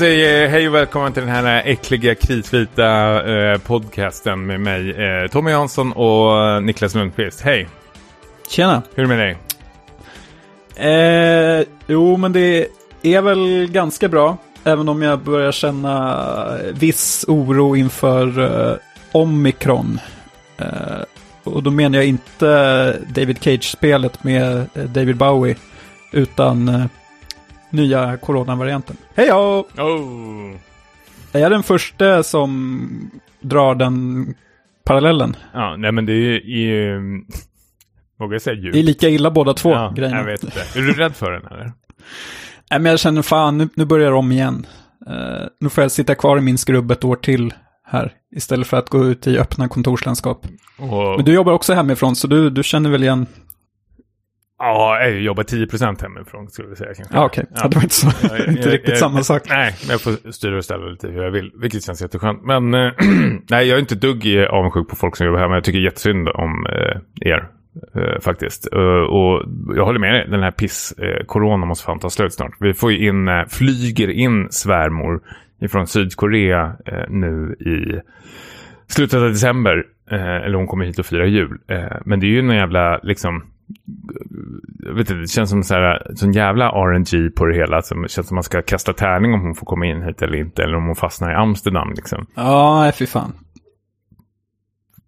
Säger hej och välkommen till den här äckliga kritvita eh, podcasten med mig eh, Tommy Jansson och Niklas Lundqvist. Hej! Tjena! Hur är det med dig? Eh, jo, men det är väl ganska bra. Även om jag börjar känna viss oro inför eh, omikron. Eh, och då menar jag inte David Cage-spelet med eh, David Bowie. Utan eh, nya coronavarianten. Hej Oh. Är jag den första som drar den parallellen? Ja, nej men det är ju... Vågar jag säga djupt? Det är lika illa båda två ja, grejerna. Jag vet inte. Är du rädd för den eller? Nej, men jag känner fan, nu, nu börjar det om igen. Uh, nu får jag sitta kvar i min skrubb ett år till här. Istället för att gå ut i öppna kontorslandskap. Och, Men du jobbar också hemifrån, så du, du känner väl igen? Ja, jag jobbar 10% hemifrån skulle vi säga kanske. Ja, okej. Ja. det var inte, så, Ja, jag- inte jag- riktigt jag- samma sak. Nej, men jag får styra och ställa lite hur jag vill, vilket känns jätteskönt. Men eh, nej, jag är inte dugg avundsjuk på folk som jobbar här, men jag tycker jättesynd om eh, er. eh, faktiskt. Och jag håller med dig, den här piss, corona måste fan ta slut snart. Vi får ju in, flyger in svärmor ifrån Sydkorea nu i slutet av december. Eller hon kommer hit och firar jul. Men det är ju en jävla, liksom, jag vet inte, det känns som så här, sån jävla RNG på det hela. Som, det känns som man ska kasta tärning om hon får komma in hit eller inte. Eller om hon fastnar i Amsterdam liksom. Ja, fy fan.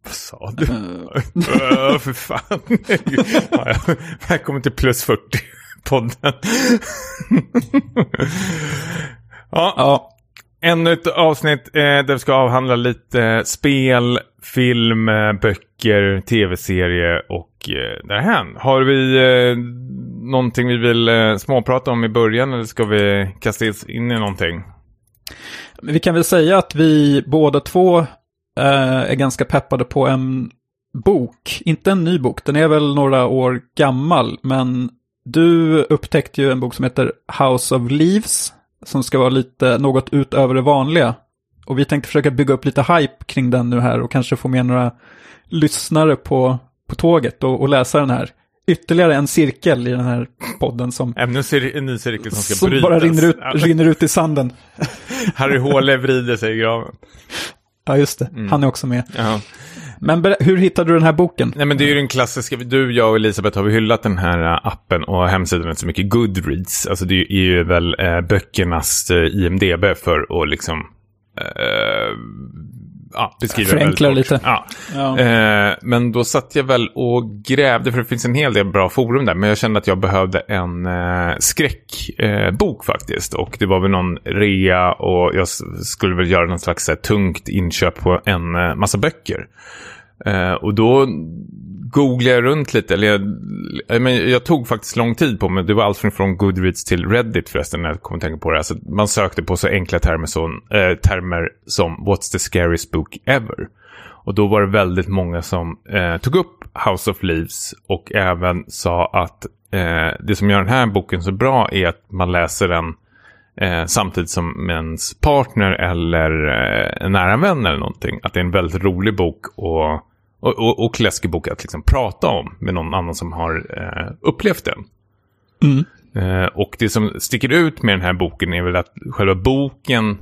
Vad sa du? Eh, Öh, för fan. ja. Välkommen till plus 40-podden. ja, ja, ännu ett avsnitt eh, där vi ska avhandla lite eh, spel, film, eh, böcker, tv-serie och eh, därhän. Har vi eh, någonting vi vill eh, småprata om i början eller ska vi kasta oss in i någonting? vi kan väl säga att vi båda två eh, är ganska peppade på en bok. Inte en ny bok, den är väl några år gammal, men du upptäckte ju en bok som heter House of Leaves, som ska vara lite något utöver det vanliga. Och vi tänkte försöka bygga upp lite hype kring den nu här och kanske få med några lyssnare på, på tåget och, och läsa den här. Ytterligare en cirkel i den här podden som, Ännu en ny cirkel som ska som brytas. bara rinner ut, rinner ut i sanden. Harry Håle vrider sig i graven. Ja, just det. Han är också med. Ja. Men hur hittade du den här boken? Nej men det är ju den klassiska, du, jag och Elisabeth har vi hyllat den här äh, appen och hemsidan så mycket Goodreads. Alltså det är ju väl äh, böckernas äh, IMDB för att liksom äh, ja, beskriva det Förenkla väldigt lite. Ja. Ja. Eh, men då satt jag väl och grävde, för det finns en hel del bra forum där. Men jag kände att jag behövde en eh, skräckbok eh, faktiskt. Och det var väl någon rea och jag skulle väl göra någon slags här, tungt inköp på en eh, massa böcker. Eh, och då googlade jag runt lite. Eller jag, men jag tog faktiskt lång tid på mig. Det var allt från- Goodreads till Reddit förresten när jag kom att tänka på det. Alltså, man sökte på så enkla termer som, äh, termer som What's the scariest book ever? Och då var det väldigt många som äh, tog upp House of Leaves och även sa att äh, det som gör den här boken så bra är att man läser den eh, samtidigt som ens partner eller eh, en nära vän eller någonting. Att det är en väldigt rolig bok och, och, och, och läskig bok att liksom prata om med någon annan som har eh, upplevt den. Mm. Eh, och det som sticker ut med den här boken är väl att själva boken,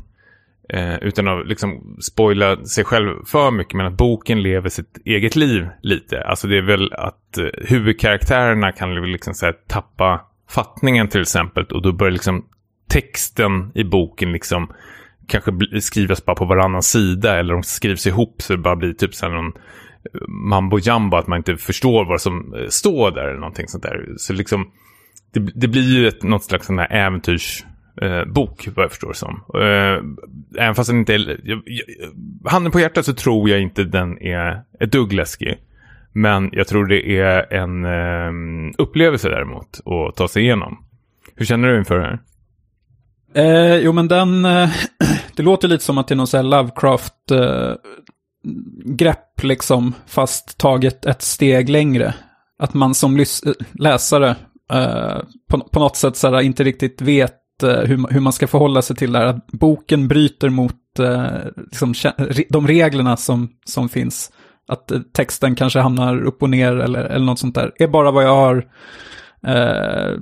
eh, utan att liksom spoila sig själv för mycket, men att boken lever sitt eget liv lite. Alltså det är väl att eh, huvudkaraktärerna kan liksom så här, tappa fattningen till exempel och då börjar liksom texten i boken liksom kanske skrivas bara på varannan sida eller de skrivs ihop så det bara blir typ så här någon mambo jamba att man inte förstår vad som eh, står där eller någonting sånt där. Så liksom det, det blir ju ett, något slags sån här äventyrsbok, eh, bok, vad jag förstår det som. Eh, även fast den inte är... Jag, jag, handen på hjärtat så tror jag inte den är ett dugg läskig. Men jag tror det är en eh, upplevelse däremot att ta sig igenom. Hur känner du inför det här? Eh, jo, men den... Eh, det låter lite som att det är någon sån här Lovecraft... Eh, Lovecraft-grepp, liksom, fast taget ett steg längre. Att man som eh, läsare eh, på, på något sätt så här, inte riktigt vet eh, hur, hur man ska förhålla sig till det här. Att boken bryter mot eh, liksom, de reglerna som, som finns. Att eh, texten kanske hamnar upp och ner eller, eller något sånt där. är bara vad jag har Eh,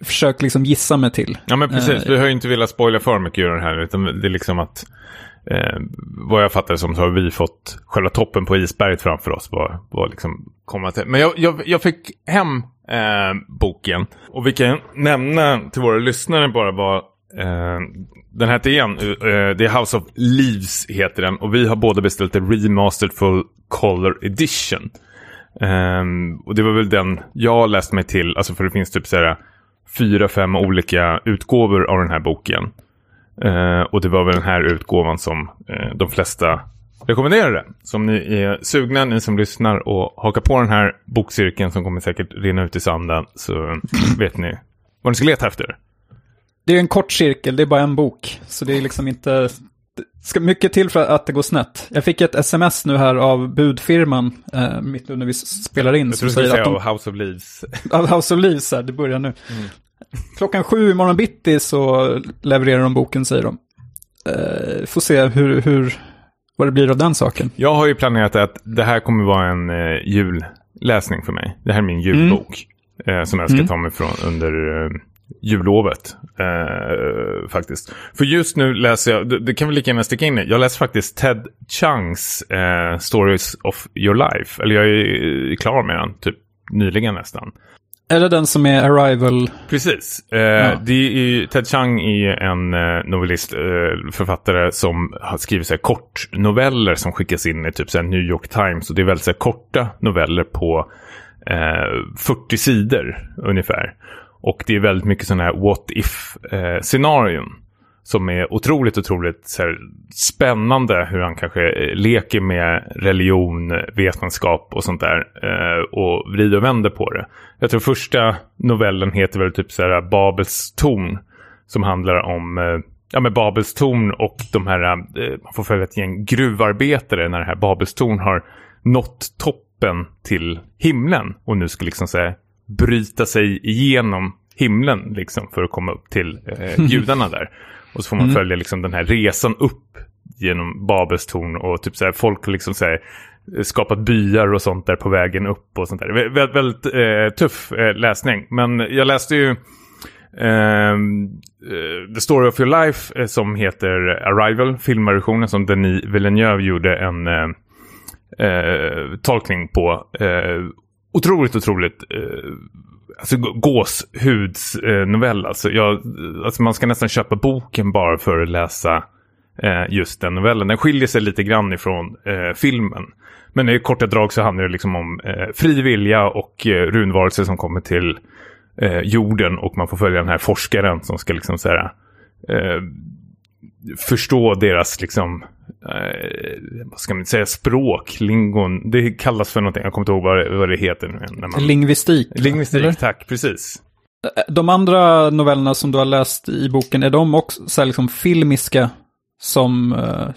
försök liksom gissa mig till. Ja men precis, vi har ju inte velat spoila för mycket i den här. Utan det är liksom att, eh, vad jag fattar det som så har vi fått själva toppen på isberget framför oss. Var, var liksom komma till. Men jag, jag, jag fick hem eh, boken. Och vi kan nämna till våra lyssnare bara vad eh, den heter igen. Eh, det är House of Leaves heter den. Och vi har båda beställt en remastered full color edition. Ehm, och det var väl den jag läste mig till. Alltså för det finns typ såhär fyra, fem olika utgåvor av den här boken. Eh, och det var väl den här utgåvan som eh, de flesta rekommenderade. Så om ni är sugna, ni som lyssnar och hakar på den här bokcirkeln som kommer säkert rinna ut i sanden så vet ni vad ni ska leta efter. Det är en kort cirkel, det är bara en bok. Så det är liksom inte... Det ska mycket till för att det går snett. Jag fick ett sms nu här av budfirman, eh, mitt under vi spelar in. Jag tror du säger att de, House of Leaves. av House of Leaves här, det börjar nu. Mm. Klockan sju imorgon bitti så levererar de boken, säger de. Eh, får se hur, hur, vad det blir av den saken. Jag har ju planerat att det här kommer vara en eh, julläsning för mig. Det här är min julbok. Eh, som jag ska Mm. ta mig från under eh, jullovet. Eh, faktiskt. För just nu läser jag, det, det kan vi lika gärna sticka in i. Jag läser faktiskt Ted Chungs eh, Stories of Your Life. Eller jag är eh, klar med den, typ nyligen nästan. Är det den som är Arrival? Precis. Eh, det är, ju- Ted Chiang är en eh, novellist, eh, författare som har skrivit så här, kortnoveller som skickas in i typ så här, New York Times. Och det är väldigt så här, korta noveller på eh, 40 sidor ungefär. Och det är väldigt mycket sådana här what if-scenarion. Som är otroligt, otroligt så här, spännande hur han kanske eh, leker med religion, vetenskap och sånt där. Eh, och vrider och vänder på det. Jag tror första novellen heter väl typ så här Babels torn. Som handlar om eh, ja, med Babels torn och de här, eh, man får följa ett gäng gruvarbetare när det här Babels torn har nått toppen till himlen. Och nu ska liksom så här, bryta sig igenom himlen liksom för att komma upp till eh, gudarna där. Och så får man Mm. följa liksom den här resan upp genom Babels torn och typ så här, folk liksom så här, skapat byar och sånt där på vägen upp och sånt där. Vä väldigt, väldigt eh, tuff eh, läsning. Men jag läste ju ehm, eh, The Story of Your Life eh, som heter Arrival, filmversionen som Denis Villeneuve gjorde en eh, eh, tolkning på. Otroligt, otroligt alltså gåshudsnovell. Alltså, jag, alltså man ska nästan köpa boken bara för att läsa eh, just den novellen. Den skiljer sig lite grann ifrån eh, filmen. Men i korta drag så handlar det liksom om eh, fri vilja och eh, runvarelser som kommer till eh, jorden och man får följa den här forskaren som ska liksom så här, eh, förstå deras liksom eh, vad ska man säga, språk, lingon. Det kallas för någonting, jag kommer inte ihåg vad det, vad det heter. nu När man... Lingvistik? Lingvistik, eller? tack, precis. De andra novellerna som du har läst i boken, är de också så här liksom filmiska som eh,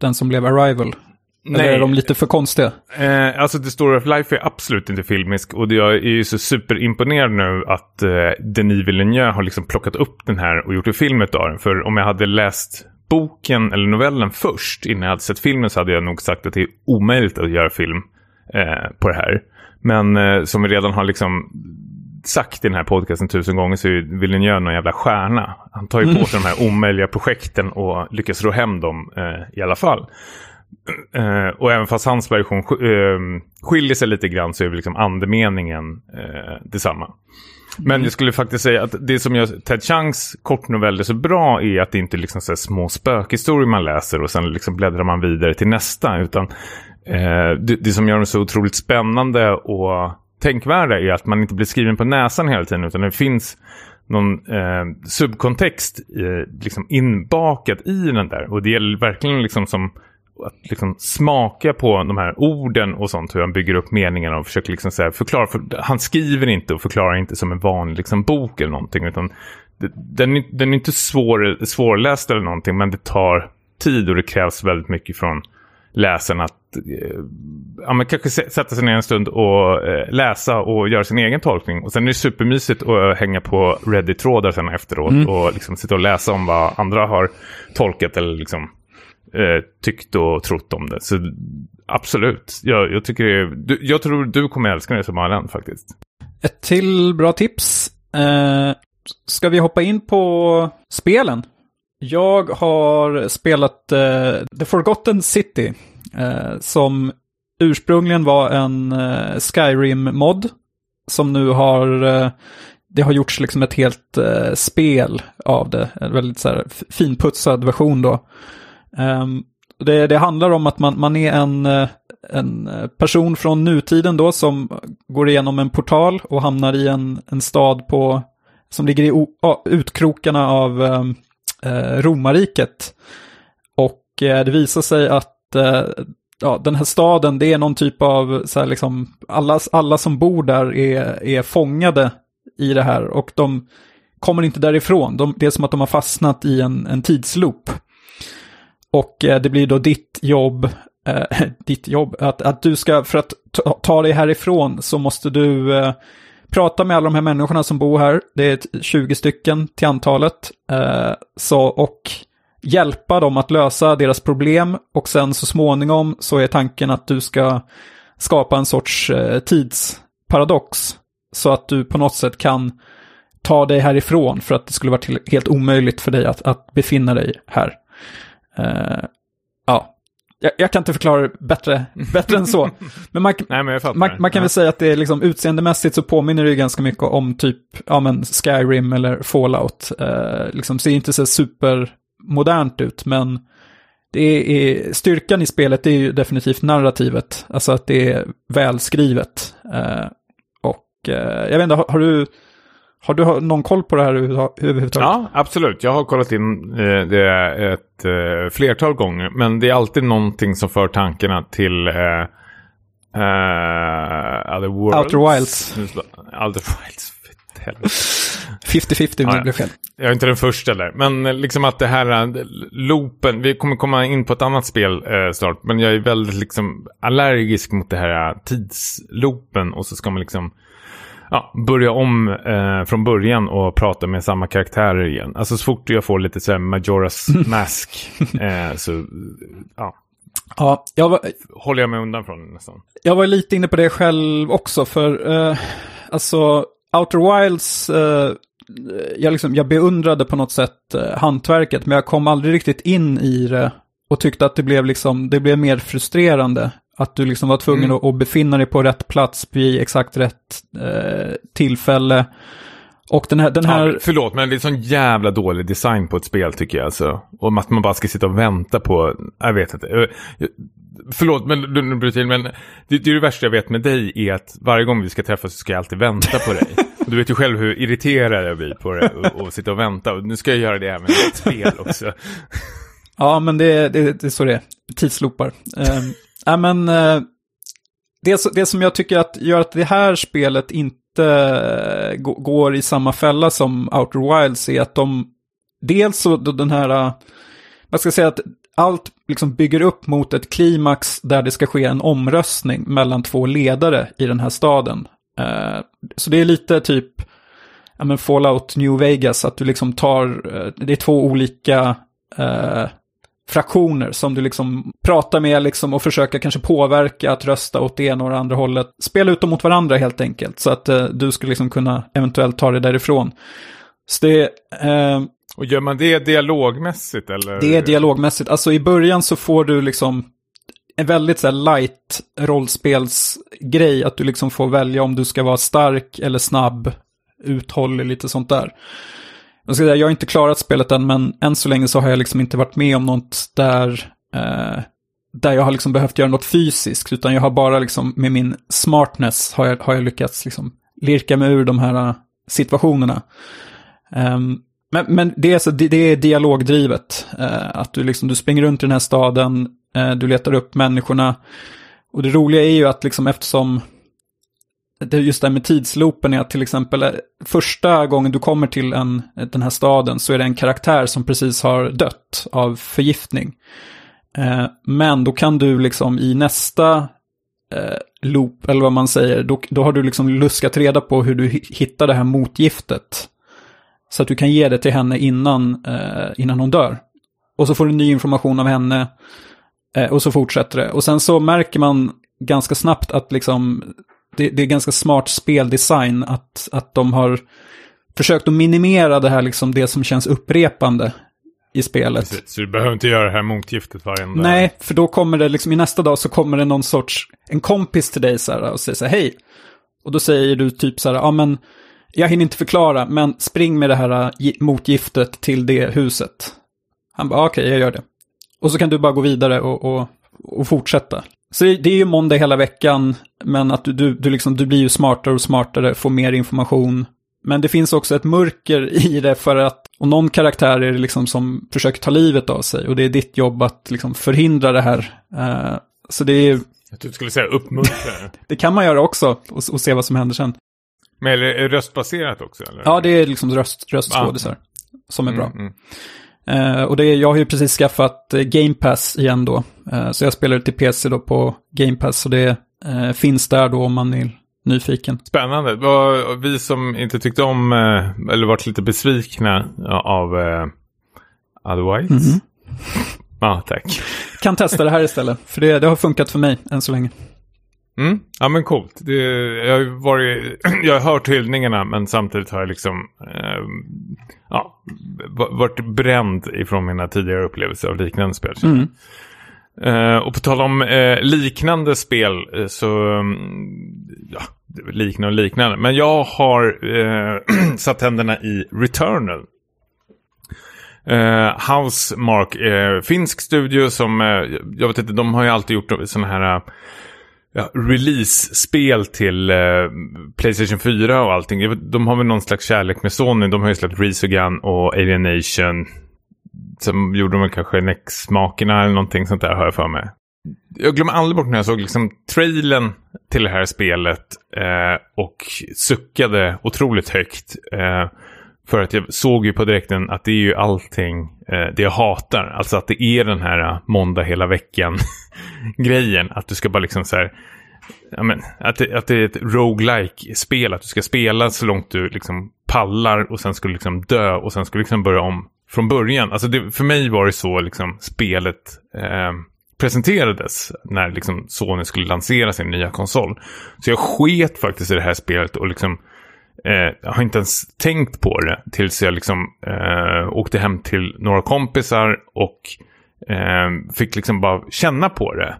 den som blev Arrival? Eller är de lite för konstiga? Eh, alltså The Story of Life är absolut inte filmisk och jag är ju så superimponerad nu att eh, Denis Villeneuve har liksom plockat upp den här och gjort en film av den. För om jag hade läst boken eller novellen först innan jag hade sett filmen så hade jag nog sagt att det är omöjligt att göra film eh, på det här. Men eh, som vi redan har liksom sagt i den här podcasten tusen gånger så är den Villeneuve någon jävla stjärna. Han tar ju på sig de här omöjliga projekten och lyckas ro hem dem eh, i alla fall. Eh, och även fast hans version sk- eh, skiljer sig lite grann så är väl liksom andemeningen eh, detsamma. Men jag skulle faktiskt säga att det som gör Ted Changs kortnoveller så bra är att det inte är liksom så här små spökhistorier man läser och sen liksom bläddrar man vidare till nästa. Utan eh, det, det som gör dem så otroligt spännande och tänkvärda är att man inte blir skriven på näsan hela tiden utan det finns någon eh, subkontext eh, liksom inbakat i den där. Och det gäller verkligen liksom som att liksom smaka på de här orden och sånt, hur han bygger upp meningarna och försöker liksom så förklara. För han skriver inte och förklarar inte som en vanlig liksom bok eller någonting, utan den, är- den är inte svår, svårläst eller någonting, men det tar tid och det krävs väldigt mycket från läsaren att eh, ja, men kanske sä- sätta sig ner en stund och eh, läsa och göra sin egen tolkning. Och sen är det supermysigt att hänga på Reddit-trådar sen efteråt och liksom sitta och läsa om vad andra har tolkat eller liksom eh, tyckt och trott om det. Så absolut, jag, jag tycker det är, du, jag tror du kommer älska det som Marlene faktiskt. Ett till bra tips. Eh, ska vi hoppa in på spelen? Jag har spelat eh, The Forgotten City, eh, som ursprungligen var en eh, Skyrim-mod, som nu har, eh, det har gjorts liksom ett helt eh, spel av det, en väldigt så här, finputsad version då. Ehm, det, det, handlar om att man, man är en, eh, en eh, person från nutiden då som går igenom en portal och hamnar i en, en stad på, som ligger i o, utkrokarna av eh, eh, romarriket. Och eh, det visar sig att eh, ja, den här staden, det är någon typ av, så här, liksom, alla, alla som bor där är, är fångade i det här och de kommer inte därifrån. De, det är som att de har fastnat i en, en tidsloop. Och eh, det blir då ditt jobb, eh, ditt jobb, att, att du ska, för att ta, ta dig härifrån så måste du eh, prata med alla de här människorna som bor här. Det är 20 stycken till antalet. Eh, så, och hjälpa dem att lösa deras problem. Och sen så småningom så är tanken att du ska skapa en sorts eh, tidsparadox. Så att du på något sätt kan ta dig härifrån för att det skulle vara helt omöjligt för dig att, att befinna dig här. Uh, ja, jag, jag, kan inte förklara det bättre, bättre än så. Men man, Nej, men man, man, kan väl säga att det är liksom utseendemässigt så påminner det ganska mycket om typ ja, men Skyrim eller Fallout. Uh, liksom ser inte så supermodernt ut, men det är, styrkan i spelet är ju definitivt narrativet. Alltså att det är välskrivet. Uh, och jag vet inte, har, har du har du någon koll på det här överhuvudtaget? Ja, absolut. Jag har kollat in eh, det ett eh, flertal gånger. Men det är alltid någonting som för tankarna till uh, Other Worlds. Outer Wilds. Outer Wilds. 50-50 om det blev fel. Jag är inte den första där. Men liksom att det här loopen, vi kommer komma in på ett annat spel eh, snart. Men jag är väldigt liksom allergisk mot det här tidsloopen. Och så ska man liksom ja, börja om eh, från början och prata med samma karaktärer igen. Alltså så fort jag får lite så här Majoras Mask eh, så ja. Ja, jag var, håller jag mig undan från nästan. Jag var lite inne på det själv också för eh, alltså Outer Wilds eh, jag, liksom, jag beundrade på något sätt eh, hantverket men jag kom aldrig riktigt in i det och tyckte att det blev liksom, det blev mer frustrerande att du liksom var tvungen mm. att, befinna dig på rätt plats vid exakt rätt eh, tillfälle. Och den här... Den här... Ja, förlåt, men det är sån jävla dålig design på ett spel tycker jag. Alltså. Och att man bara ska sitta och vänta på... Jag vet inte. Eh, förlåt, men nu bryter men det, det är det värsta jag vet med dig är att varje gång vi ska träffas så ska jag alltid vänta på dig. Du vet ju själv hur irriterad jag blir på det och, och sitta och vänta. Och nu ska jag göra det här med ett spel också. Ja, men det, det, det är så det är. Tidslopar. Um, Ja, men eh, det, det som jag tycker att gör att det här spelet inte eh, går i samma fälla som Outer Wilds är att de, dels så den här, eh, man ska säga, att allt liksom bygger upp mot ett klimax där det ska ske en omröstning mellan två ledare i den här staden. Så det är lite typ, ja men Fallout New Vegas, att du liksom tar, det är två olika fraktioner som du liksom pratar med liksom och försöker kanske påverka att rösta åt det ena och det andra hållet. Spela ut dem mot varandra helt enkelt så att eh, du skulle liksom kunna eventuellt ta det därifrån. Så det, eh, och gör man det dialogmässigt eller? Det är dialogmässigt. Alltså i början så får du liksom en väldigt så här, light rollspelsgrej. Att du liksom får välja om du ska vara stark eller snabb, uthållig, lite sånt där. Jag, ska säga, jag har inte klarat spelet än, men än så länge så har jag liksom inte varit med om något där, eh, där jag har liksom behövt göra något fysiskt, utan jag har bara liksom med min smartness har jag, har jag lyckats liksom lirka mig ur de här eh, situationerna. Um, men, men det, är så, det, det är dialogdrivet, eh, att du, liksom, du springer runt i den här staden, eh, du letar upp människorna. Och det roliga är ju att liksom eftersom det just det här med tidsloopen är att till exempel eh, första gången du kommer till en, den här staden så är det en karaktär som precis har dött av förgiftning. Eh, men då kan du liksom i nästa eh, loop, eller vad man säger, då, då har du liksom luskat reda på hur du hittar det här motgiftet. Så att du kan ge det till henne innan, eh, innan hon dör. Och så får du ny information av henne. Eh, och så fortsätter det. Och sen så märker man ganska snabbt att liksom det, det är ganska smart speldesign att, att de har försökt att minimera det här, liksom det som känns upprepande i spelet. Precis, så du behöver inte göra det här motgiftet varenda... Nej, för då kommer det liksom i nästa dag så kommer det någon sorts, en kompis till dig så här och säger så här, hej. Och då säger du typ så här, ja men, jag hinner inte förklara, men spring med det här äh, motgiftet till det huset. Han bara, okej, okay, jag gör det. Och så kan du bara gå vidare och, och, och fortsätta. Så det är ju måndag hela veckan, men att du, du, du, liksom, du blir ju smartare och smartare, får mer information. Men det finns också ett mörker i det för att, och någon karaktär är det liksom som försöker ta livet av sig och det är ditt jobb att liksom förhindra det här. Uh, så det är... Jag du skulle säga uppmuntra. det kan man göra också och, och, se vad som händer sen. Men är det röstbaserat också? Eller? Ja, det är liksom röst, röstskådisar ah. som är bra. Mm, mm. Uh, och det är, jag har ju precis skaffat uh, Game Pass igen då. Uh, så jag spelar till PC då på Game Pass. Så det finns där då om man är nyfiken. Spännande. Vi som inte tyckte om, eller varit lite besvikna av Otherwise. Mm -hmm. Ja, tack. Kan testa det här istället. För det, det har funkat för mig än så länge. Mm. Ja men coolt. Det, jag, har varit, jag har hört hyllningarna men samtidigt har jag liksom eh, ja, varit bränd ifrån mina tidigare upplevelser av liknande spel. Mm. Uh, och på tal om uh, liknande spel uh, så, um, ja, liknande och liknande. Men jag har satt händerna i Returnal. Uh, Housemark, uh, finsk studio som, uh, jag vet inte, de har ju alltid gjort sådana här ja, release-spel till eh, Playstation 4 och allting. De har väl någon slags kärlek med Sony. De har ju släppt Resogun och Alienation. Sen gjorde de kanske Nex-makerna eller någonting sånt där har jag för mig. Jag glömmer aldrig bort när jag såg liksom trailern till det här spelet eh, och suckade otroligt högt. Eh, för att jag såg ju på direkten att det är ju allting eh, det jag hatar. Alltså att det är den här måndag hela veckan grejen. Att du ska bara liksom så här. Ja, men, att, det, att det är ett roguelike spel Att du ska spela så långt du liksom pallar och sen ska du liksom dö och sen ska du liksom börja om från början. Alltså det, för mig var det så liksom spelet eh, presenterades när liksom Sony skulle lansera sin nya konsol. Så jag sket faktiskt i det här spelet och liksom Eh, jag har inte ens tänkt på det tills jag liksom eh, åkte hem till några kompisar och eh, fick liksom bara känna på det.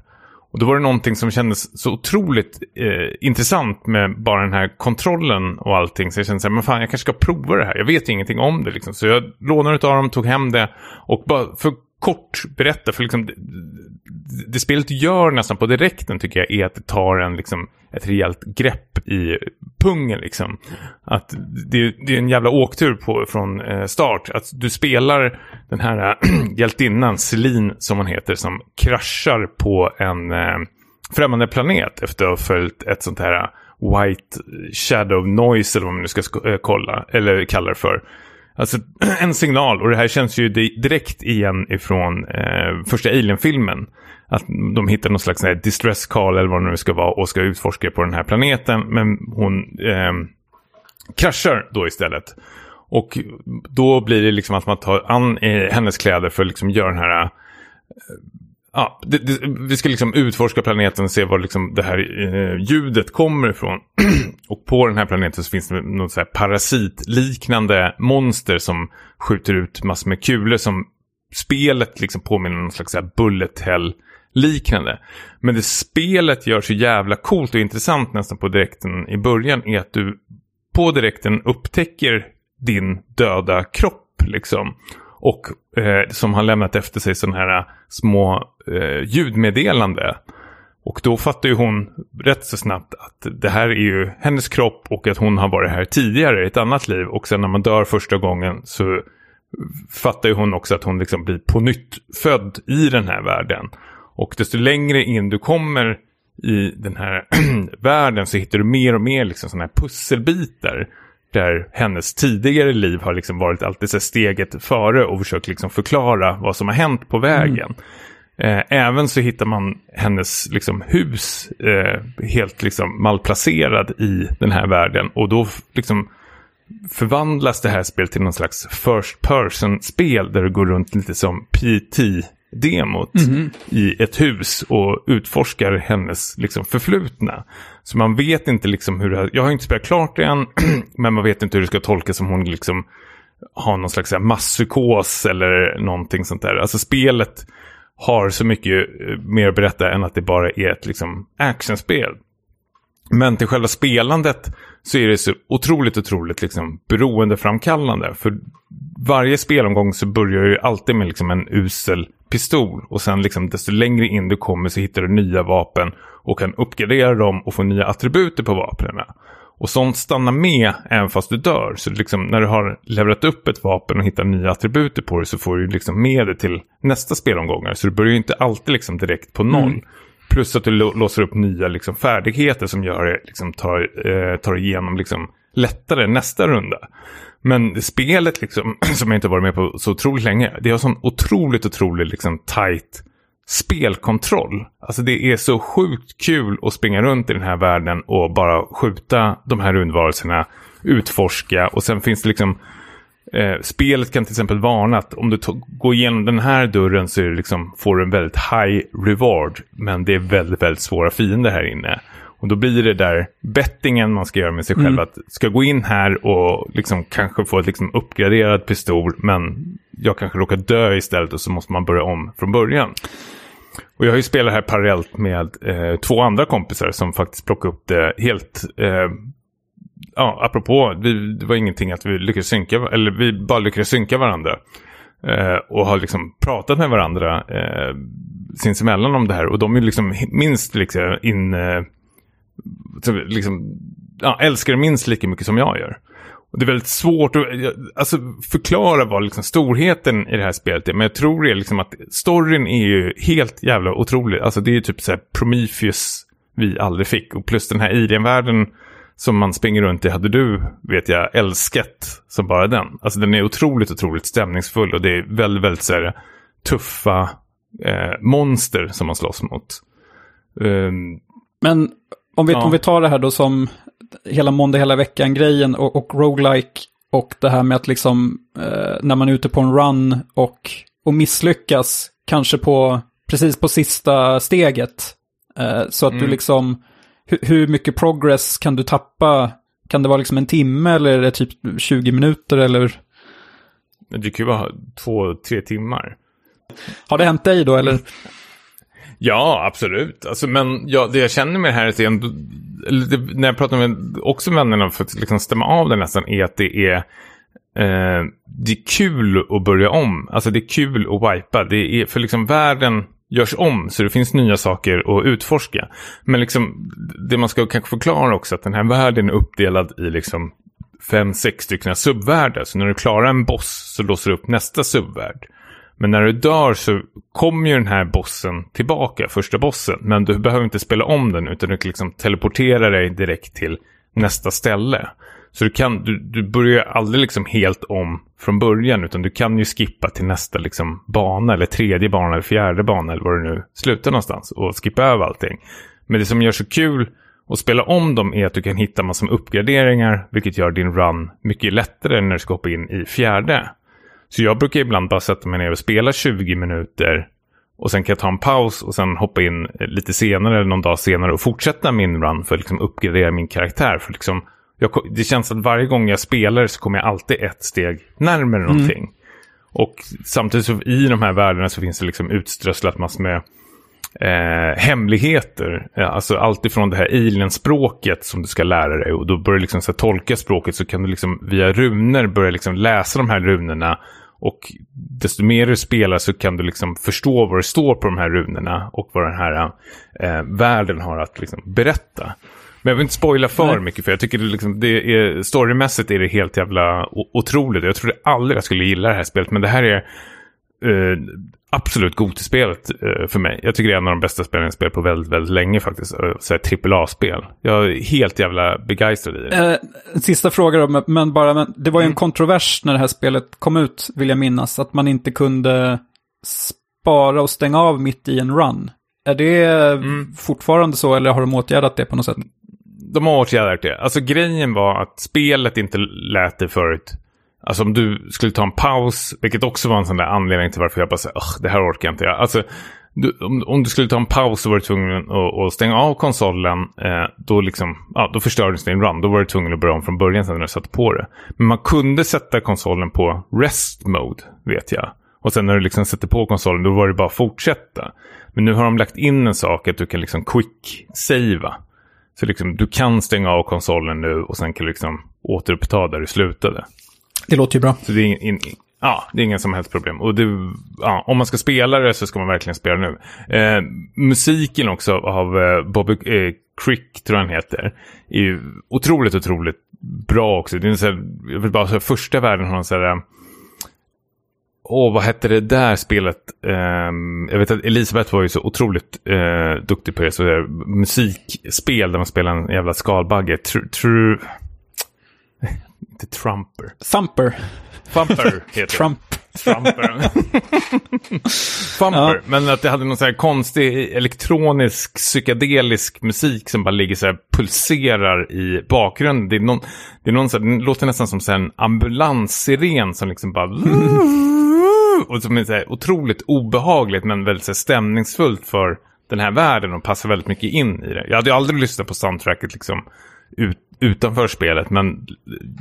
Och då var det någonting som kändes så otroligt eh, intressant med bara den här kontrollen och allting. Så jag kände så här, men fan jag kanske ska prova det här. Jag vet ingenting om det liksom. Så jag lånade av dem, tog hem det och bara för kort berätta. För liksom, det, det spelet gör nästan på direkten tycker jag är att det tar en, liksom, ett rejält grepp i pungen. Liksom. Att det, det är en jävla åktur på, från eh, start. Att du spelar den här äh, hjältinnan, Celine som hon heter, som kraschar på en äh, främmande planet efter att ha följt ett sånt här eh, White Shadow Noise eller vad man nu ska eh, kolla, eller kalla det för. Alltså en signal och det här känns ju direkt igen ifrån eh, första Alien-filmen. Att de hittar någon slags distress call eller vad det nu ska vara och ska utforska på den här planeten. Men hon eh, kraschar då istället. Och då blir det liksom att man tar an eh, hennes kläder för att liksom göra den här... Eh, Ja, det, det, vi ska liksom utforska planeten och se var liksom det här eh, ljudet kommer ifrån. och på den här planeten så finns det något så här parasitliknande monster som skjuter ut massor med kulor som spelet liksom påminner om någon slags så här bullet hell liknande. Men det spelet gör så jävla coolt och intressant nästan på direkten i början är att du på direkten upptäcker din döda kropp liksom. Och eh, som har lämnat efter sig sådana här små eh, ljudmeddelande. Och då fattar ju hon rätt så snabbt att det här är ju hennes kropp och att hon har varit här tidigare i ett annat liv. Och sen när man dör första gången så fattar ju hon också att hon liksom blir på nytt född i den här världen. Och desto längre in du kommer i den här världen så hittar du mer och mer liksom sådana här pusselbitar. Där hennes tidigare liv har liksom varit alltid så steget före och försökt liksom förklara vad som har hänt på vägen. Mm. Eh, även så hittar man hennes liksom, hus eh, helt liksom, malplacerad i den här världen. Och då liksom, förvandlas det här spelet till någon slags first person-spel där du går runt lite som PT demot Mhm. i ett hus och utforskar hennes liksom, förflutna. Så man vet inte liksom hur det här, jag har inte spelat klart det än, men man vet inte hur det ska tolkas om hon liksom har någon slags masspsykos eller någonting sånt där. Alltså spelet har så mycket eh, mer att berätta än att det bara är ett liksom, actionspel. Men till själva spelandet så är det så otroligt, otroligt liksom beroendeframkallande. För varje spelomgång så börjar ju alltid med liksom en usel pistol. Och sen liksom desto längre in du kommer så hittar du nya vapen och kan uppgradera dem och få nya attributer på vapnen. Och sånt stannar med även fast du dör. Så liksom, när du har levlat upp ett vapen och hittar nya attributer på det så får du liksom med det till nästa spelomgångar. Så du börjar ju inte alltid liksom direkt på noll. Mm. Plus att du lå- låser upp nya liksom, färdigheter som gör det, liksom, tar, eh, tar igenom liksom, lättare nästa runda. Men spelet, liksom, som jag inte varit med på så otroligt länge, det har sån otroligt, otroligt liksom, tight spelkontroll. Alltså det är så sjukt kul att springa runt i den här världen och bara skjuta de här rundvarelserna, utforska och sen finns det liksom Eh, spelet kan till exempel varna att om du går igenom den här dörren så är det liksom, får du en väldigt high reward. Men det är väldigt, väldigt svåra fiender här inne. Och då blir det där bettingen man ska göra med sig själv. Mm. Att ska jag gå in här och liksom kanske få ett liksom uppgraderad pistol. Men jag kanske råkar dö istället och så måste man börja om från början. Och jag har ju spelat här parallellt med eh, två andra kompisar som faktiskt plockade upp det helt eh, ja, apropå, vi, det var ingenting att vi lyckades synka, eller vi bara lyckades synka varandra. Eh, och har liksom pratat med varandra eh, sinsemellan om det här. Och de är liksom minst liksom in, eh, liksom, ja, älskar det minst lika mycket som jag gör. Och det är väldigt svårt att alltså, förklara vad liksom storheten i det här spelet är. Men jag tror det är liksom att storyn är ju helt jävla otrolig. Alltså det är ju typ så här Prometheus vi aldrig fick. Och plus den här Alien-världen som man springer runt i hade du, vet jag, älskat som bara den. Alltså den är otroligt, otroligt stämningsfull och det är väldigt, väldigt så här, tuffa eh, monster som man slåss mot. Um, Men om vi, Ja. om vi tar det här då som hela måndag hela veckan-grejen och, och roguelike och det här med att liksom eh, när man är ute på en run och, och misslyckas, kanske på precis på sista steget. Eh, så att du Mm. liksom, hur, hur mycket progress kan du tappa? Kan det vara liksom en timme eller är det typ 20 minuter eller? det kan ju vara två, tre timmar. Har det hänt dig då eller? Ja, absolut. Alltså, men ja, det jag känner med det här är att det, när jag pratar med också vännerna för att liksom stämma av det nästan, är att det är, eh, det är kul att börja om. Alltså det är kul att wipa. Det är, för liksom världen görs om, så det finns nya saker att utforska. Men liksom, det man ska kanske förklara också, att den här världen är uppdelad i liksom fem, sex stycken subvärldar. Så när du klarar en boss så låser du upp nästa subvärld. Men när du dör så kommer ju den här bossen tillbaka, första bossen. Men du behöver inte spela om den utan du kan liksom teleportera dig direkt till nästa ställe. Så du, kan, du, du börjar aldrig liksom helt om från början utan du kan ju skippa till nästa liksom bana eller tredje bana eller fjärde bana eller var du nu slutar någonstans och skippa över allting. Men det som gör så kul att spela om dem är att du kan hitta massor med uppgraderingar vilket gör din run mycket lättare när du ska hoppa in i fjärde. Så jag brukar ibland bara sätta mig ner och spela 20 minuter och sen kan jag ta en paus och sen hoppa in lite senare eller någon dag senare och fortsätta min run för att liksom uppgradera min karaktär. För liksom, jag, det känns att varje gång jag spelar så kommer jag alltid ett steg närmare någonting. Och samtidigt så i de här världarna så finns det liksom utströsslat massor med eh, hemligheter. Ja, Alltså allt ifrån det här alien-språket som du ska lära dig. Och då börjar du liksom så tolka språket så kan du liksom via runor börja liksom läsa de här runorna. Och desto mer du spelar så kan du liksom förstå vad det står på de här runorna. Och vad den här eh, världen har att liksom berätta. Men jag vill inte spoila för Nej. mycket för jag tycker det, liksom, det är, storymässigt är det helt jävla otroligt. Jag trodde aldrig jag skulle gilla det här spelet men det här är eh, absolut Goti-spelet eh, för mig. Jag tycker det är en av de bästa spelen jag spelat på väldigt, väldigt länge faktiskt. AAA-spel. Jag är helt jävla begeistrad i det. Eh, sista fråga då, men- men bara, men det var ju en Mm. kontrovers när det här spelet kom ut, vill jag minnas, att man inte kunde spara och stänga av mitt i en run. Är det Mm. fortfarande så, eller har de åtgärdat det på något sätt? De har åtgärdat det. Alltså grejen var att spelet inte lät det förut Alltså om du skulle ta en paus, vilket också var en sån där anledning till varför jag bara sa, det här orkar inte. Alltså, du, om, om, du skulle ta en paus så var du tvungen att, att stänga av konsolen. Eh, då, liksom, ja, då förstördes din run. Då var du tvungen att börja om från början sen när du satte på det. Men man kunde sätta konsolen på rest mode, vet jag. Och sen när du liksom sätter på konsolen, då var det bara att fortsätta. Men nu har de lagt in en sak att du kan liksom quick-savea. Så liksom, du kan stänga av konsolen nu och sen kan du liksom återuppta där du slutade. Det låter ju bra. Så det är, in, ja, det är inga som helst problem. Och det, ja, om man ska spela det så ska man verkligen spela nu. Eh, musiken också av eh, Bobby eh, Crick, tror jag han heter, är ju otroligt, otroligt bra också. Det är så här, jag vill bara säga, första världen har en sån här eh, Åh, vad hette det där spelet? Um, jag vet att Elisabeth var ju så otroligt uh, duktig på det. Så det musikspel där man spelar en jävla skalbagge. True... Tr inte Trumper. Thumper. Thumper heter Trump. Trumper. Thumper. Ja. Men att det hade någon sån här konstig elektronisk psykedelisk musik som bara ligger så här pulserar i bakgrunden. Det är någon, det är någon så här, det låter nästan som en ambulanssiren som liksom bara och som är så här otroligt obehagligt men väldigt så här, stämningsfullt för den här världen och passar väldigt mycket in i det. Jag hade aldrig lyssnat på soundtracket liksom ut, utanför spelet men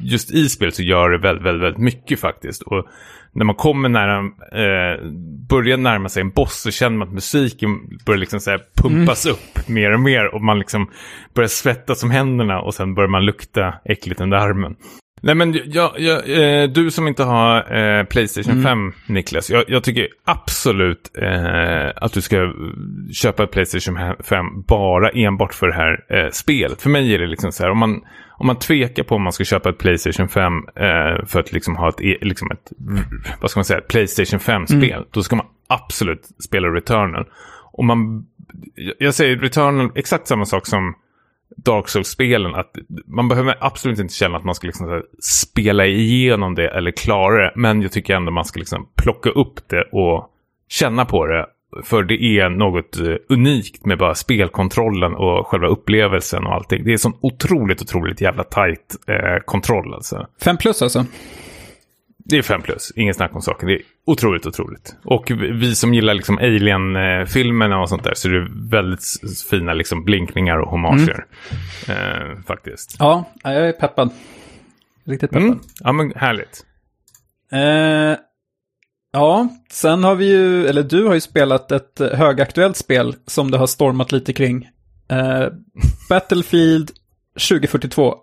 just i spelet så gör det väldigt, väldigt, väldigt mycket faktiskt. Och när man kommer nära, eh, börjar närma sig en boss så känner man att musiken börjar liksom så pumpas mm. upp mer och mer och man liksom börjar svettas om händerna och sen börjar man lukta äckligt under armen. Nej men jag, jag, eh, du som inte har eh, Playstation mm. 5 Niklas, jag, jag tycker absolut eh, att du ska köpa ett Playstation 5 bara enbart för det här eh, spelet. För mig är det liksom så här, om man, om man tvekar på om man ska köpa ett Playstation 5 eh, för att liksom ha ett, e, liksom ett, vad ska man säga, ett Playstation 5-spel, mm. då ska man absolut spela Returnal. Och man, jag säger Returnal, exakt samma sak som Dark Souls-spelen att man behöver absolut inte känna att man ska liksom spela igenom det eller klara det. Men jag tycker ändå man ska liksom plocka upp det och känna på det. För det är något eh, unikt med bara spelkontrollen och själva upplevelsen och allting. Det är sån otroligt, otroligt jävla tight eh, kontroll alltså. Fem plus alltså? Det är fem plus, ingen snack om saken. Det är otroligt, otroligt. Och vi som gillar liksom Alien-filmerna och sånt där så är det väldigt fina liksom blinkningar och homager. Mm. Eh, faktiskt. Ja, jag är peppad. Riktigt peppad. Mm. Ja, men härligt. Eh, ja, sen har vi ju, eller du har ju spelat ett högaktuellt spel som det har stormat lite kring. Eh, Battlefield 2042.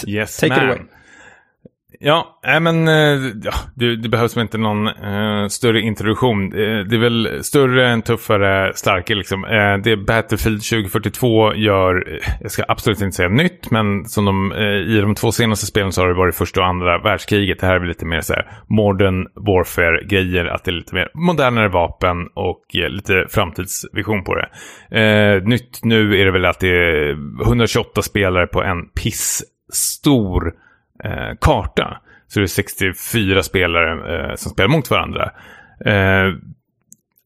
T yes, Take man. it away. Ja, äh, men äh, ja, det, det, behövs väl inte någon äh, större introduktion. Det, det, är väl större än tuffare, starkare liksom. Äh, det Battlefield 2042 gör, jag ska absolut inte säga nytt, men som de, i de två senaste spelen så har det varit första och andra världskriget. Det här är väl lite mer så här modern warfare-grejer, att det är lite mer modernare vapen och lite framtidsvision på det. nytt nu är det väl att det är 128 spelare på en piss stor eh, karta. Så det är 64 spelare eh, som spelar mot varandra. Eh,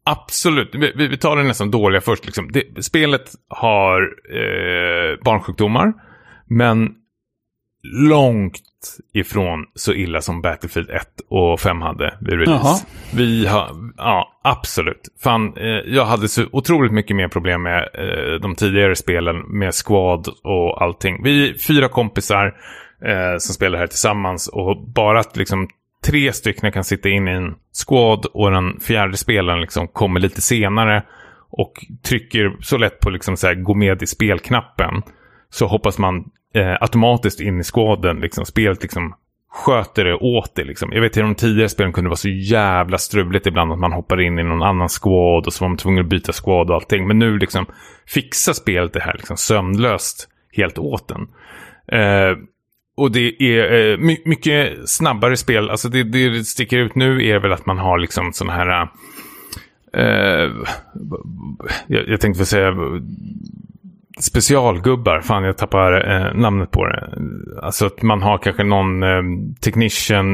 absolut, vi, vi, tar det nästan dåliga först. Liksom. Det, spelet har eh, barnsjukdomar, men långt ifrån så illa som Battlefield 1 och 5 hade vid release. Jaha. Vi har, ja, absolut. Fan, eh, jag hade så otroligt mycket mer problem med eh, de tidigare spelen med squad och allting. Vi är fyra kompisar eh, som spelar här tillsammans. Och bara att liksom tre stycken kan sitta in i en squad och den fjärde spelaren liksom kommer lite senare och trycker så lätt på liksom så här, gå med i spelknappen så hoppas man eh, automatiskt in i squaden. Liksom, spelet liksom sköter det åt det. Liksom. Jag vet att i de tidigare spelen kunde det vara så jävla struligt ibland att man hoppar in i någon annan squad och så var man tvungen att byta squad och allting. Men nu liksom fixar spelet det här liksom sömnlöst helt åt den. Eh, och det är eh, my mycket snabbare spel. Alltså det, det sticker ut nu är väl att man har liksom sådana här... Eh, jag, jag tänkte säga specialgubbar. Fan, jag tappar eh, namnet på det. Alltså att man har kanske någon eh, technician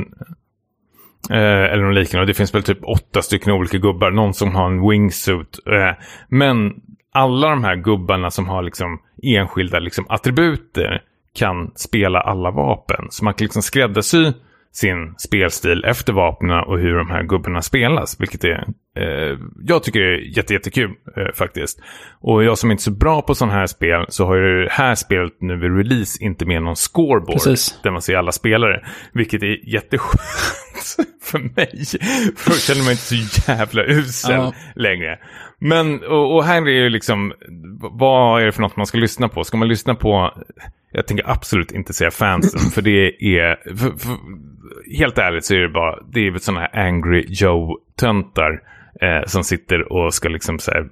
eh, eller något liknande. Det finns väl typ åtta stycken olika gubbar. Någon som har en wingsuit. Eh, men alla de här gubbarna som har liksom enskilda liksom, attributer kan spela alla vapen. Så man kan liksom skräddarsy sin spelstil efter vapnen och hur de här gubbarna spelas. Vilket är, eh, jag tycker är jätte, jättekul eh, faktiskt. Och jag som inte är så bra på sådana här spel så har ju det här spelet nu vid release inte med någon scoreboard. Precis. Där man ser alla spelare. Vilket är jätteskönt för mig. För då känner man inte så jävla usel Ja. längre. Men, och, och här är ju liksom, vad är det för något man ska lyssna på? Ska man lyssna på, jag tänker absolut inte säga fansen, för det är, för, för, helt ärligt så är det bara, det är väl sådana här angry Joe-töntar eh, som sitter och ska liksom så här,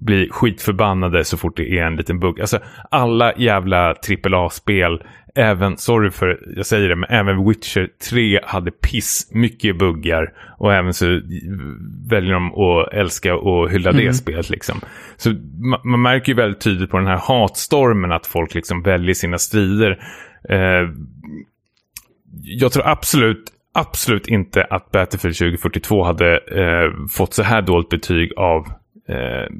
bli skitförbannade så fort det är en liten bugg. Alltså alla jävla AAA-spel, även, sorry för jag säger det, men även Witcher 3 hade piss mycket buggar. Och även så väljer de att älska och hylla det spelet liksom. Så ma- man märker ju väldigt tydligt på den här hatstormen att folk liksom väljer sina strider. Eh, jag tror absolut, absolut inte att Battlefield 2042 hade eh, fått så här dåligt betyg av, eh,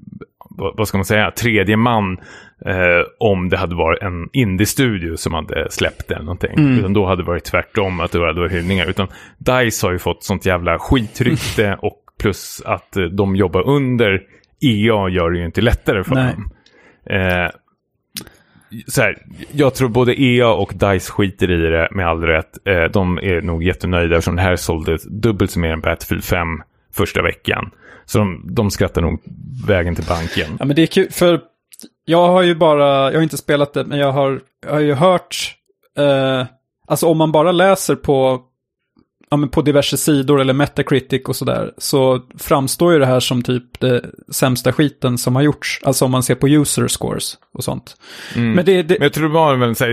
vad ska man säga, tredje man eh, om det hade varit en indie-studio som hade släppt det eller någonting. Utan då hade det varit tvärtom, att det hade varit hyllningar. Utan DICE har ju fått sånt jävla skitrykte och plus att eh, de jobbar under EA gör det ju inte lättare för Nej. dem. Eh, så här, jag tror både EA och DICE skiter i det med all rätt. Eh, de är nog jättenöjda eftersom det här sålde dubbelt så mer än Battlefield 5 första veckan. Så de, de skrattar nog vägen till banken. Ja, men det är kul, för jag har ju bara, jag har inte spelat det, men jag har, jag har ju hört, eh, alltså om man bara läser på, ja, men på diverse sidor eller Metacritic och sådär, så framstår ju det här som typ det sämsta skiten som har gjorts, alltså om man ser på user scores och sånt. Men det, det Men jag tror det var väl så här,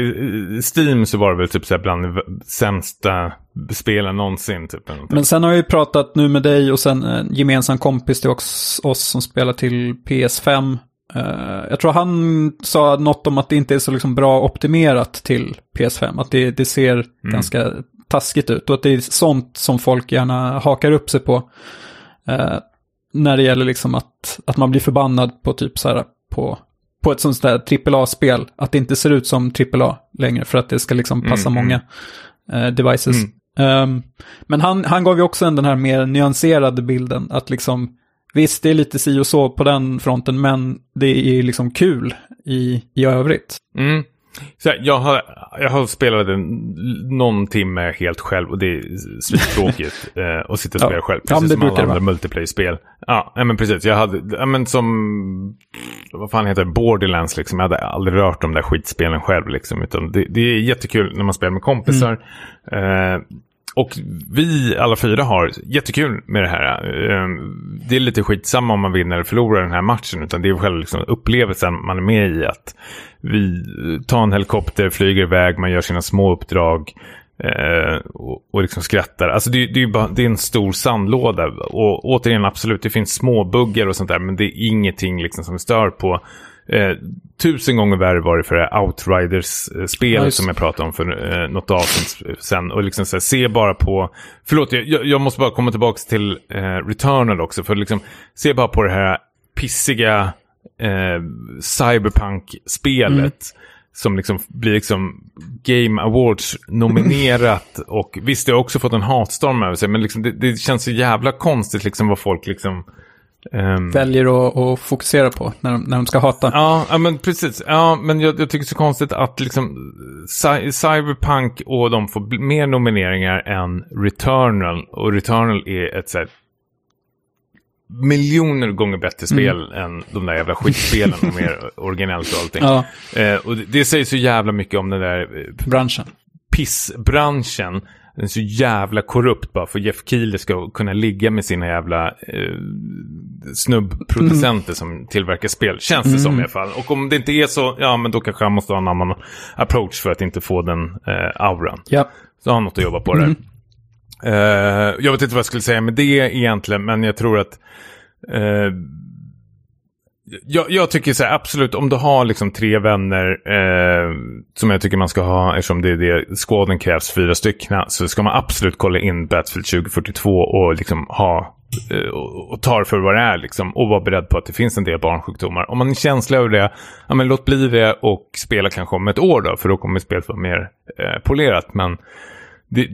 i Steam så var det väl typ så här bland de sämsta spelen någonsin. Typ. Men sen har jag ju pratat nu med dig och sen en gemensam kompis till oss, oss som spelar till PS5. Eh, jag tror han sa något om att det inte är så liksom bra optimerat till PS5. Att det, det ser ganska taskigt ut och att det är sånt som folk gärna hakar upp sig på. Eh, när det gäller liksom att, att man blir förbannad på typ så här på, på ett sånt där AAA-spel. Att det inte ser ut som AAA längre för att det ska liksom passa Mm, många eh, devices. Ehm, men han, han gav ju också en den här mer nyanserade bilden. Att liksom, visst det är lite si och så på den fronten, men det är liksom kul i, i övrigt. Mm. Så här, jag, har, jag har spelat en, någon timme helt själv och det är svittråkigt eh, att sitta och Ja. spela själv. Ja, men Precis det som alla andra multiplayer-spel. Ja, men precis. Jag hade, ja, men som, vad fan heter det, Borderlands liksom. Jag hade aldrig rört de där skitspelen själv liksom. Utan det, det är jättekul när man spelar med kompisar. Eh, och vi alla fyra har jättekul med det här. Ehm, det är lite skitsamma om man vinner eller förlorar den här matchen. Utan det är själva liksom upplevelsen man är med i. Att vi tar en helikopter, flyger iväg, man gör sina små uppdrag. Eh, och, och liksom skrattar. Alltså det, det är bara, det är en stor sandlåda. Och återigen absolut, det finns små buggar och sånt där. Men det är ingenting liksom som stör på. Eh, tusen gånger värre var det för det Outriders-spelet som jag pratade om för eh, något avsnitt sen. Och liksom så här, se bara på... Förlåt, jag, jag måste bara komma tillbaka till eh, Returnal också. För liksom, se bara på det här pissiga eh, Cyberpunk-spelet. Som liksom blir liksom Game Awards nominerat. och visst, det har också fått en hatstorm över sig. Men liksom, det, det känns så jävla konstigt liksom vad folk liksom... ehm, Väljer att, att fokusera på när de, när de ska hata. Ja, ja, men precis. Ja, men jag, jag tycker det är så konstigt att liksom Cy- Cyberpunk och de får mer nomineringar än Returnal. Och Returnal är ett så här, miljoner gånger bättre spel än de där jävla skitspelen och mer originellt och allting. Ja, Eh, och det, det säger så jävla mycket om den där eh, branschen. pissbranschen. Den är så jävla korrupt bara för Jeff Keely ska kunna ligga med sina jävla eh, snubbproducenter som tillverkar spel. Känns det som i alla fall. Och om det inte är så, ja men då kanske han måste ha en annan approach för att inte få den eh, auran. Ja, Så har han något att jobba på där. Eh, jag vet inte vad jag skulle säga med det egentligen, men jag tror att eh, jag, jag tycker så här, absolut, om du har liksom tre vänner eh, som jag tycker man ska ha, eftersom det är det skåden krävs fyra stycken, så ska man absolut kolla in Battlefield 2042 och liksom ha eh, och, och ta det för vad det är liksom, och vara beredd på att det finns en del barnsjukdomar. Om man är känslig över det, ja men låt bli det och spela kanske om ett år då, för då kommer spelet vara mer eh, polerat. Men det,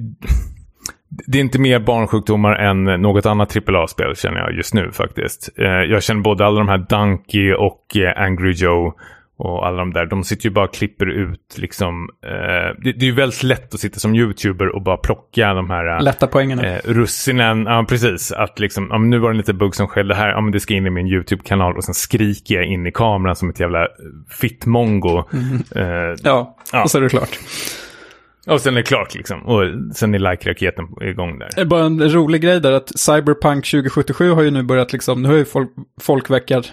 det är inte mer barnsjukdomar än något annat AAA-spel känner jag just nu faktiskt. Eh, jag känner både alla de här Donkey och eh, Angry Joe och alla de där. De sitter ju bara och klipper ut liksom. Eh, det, är ju väldigt lätt att sitta som YouTuber och bara plocka de här. Lätta poängen. Eh, russinen, ja precis. Att liksom, ja, nu var det lite bugg som skedde här. Ja men det ska in i min YouTube-kanal och sen skriker jag in i kameran som ett jävla fittmongo. Mm. Eh, ja, ja, och så är det klart. Och sen är det klart liksom. Och sen är like-raketen igång där. Det är bara en rolig grej där att Cyberpunk 2077 har ju nu börjat liksom, nu har ju folk, folk verkar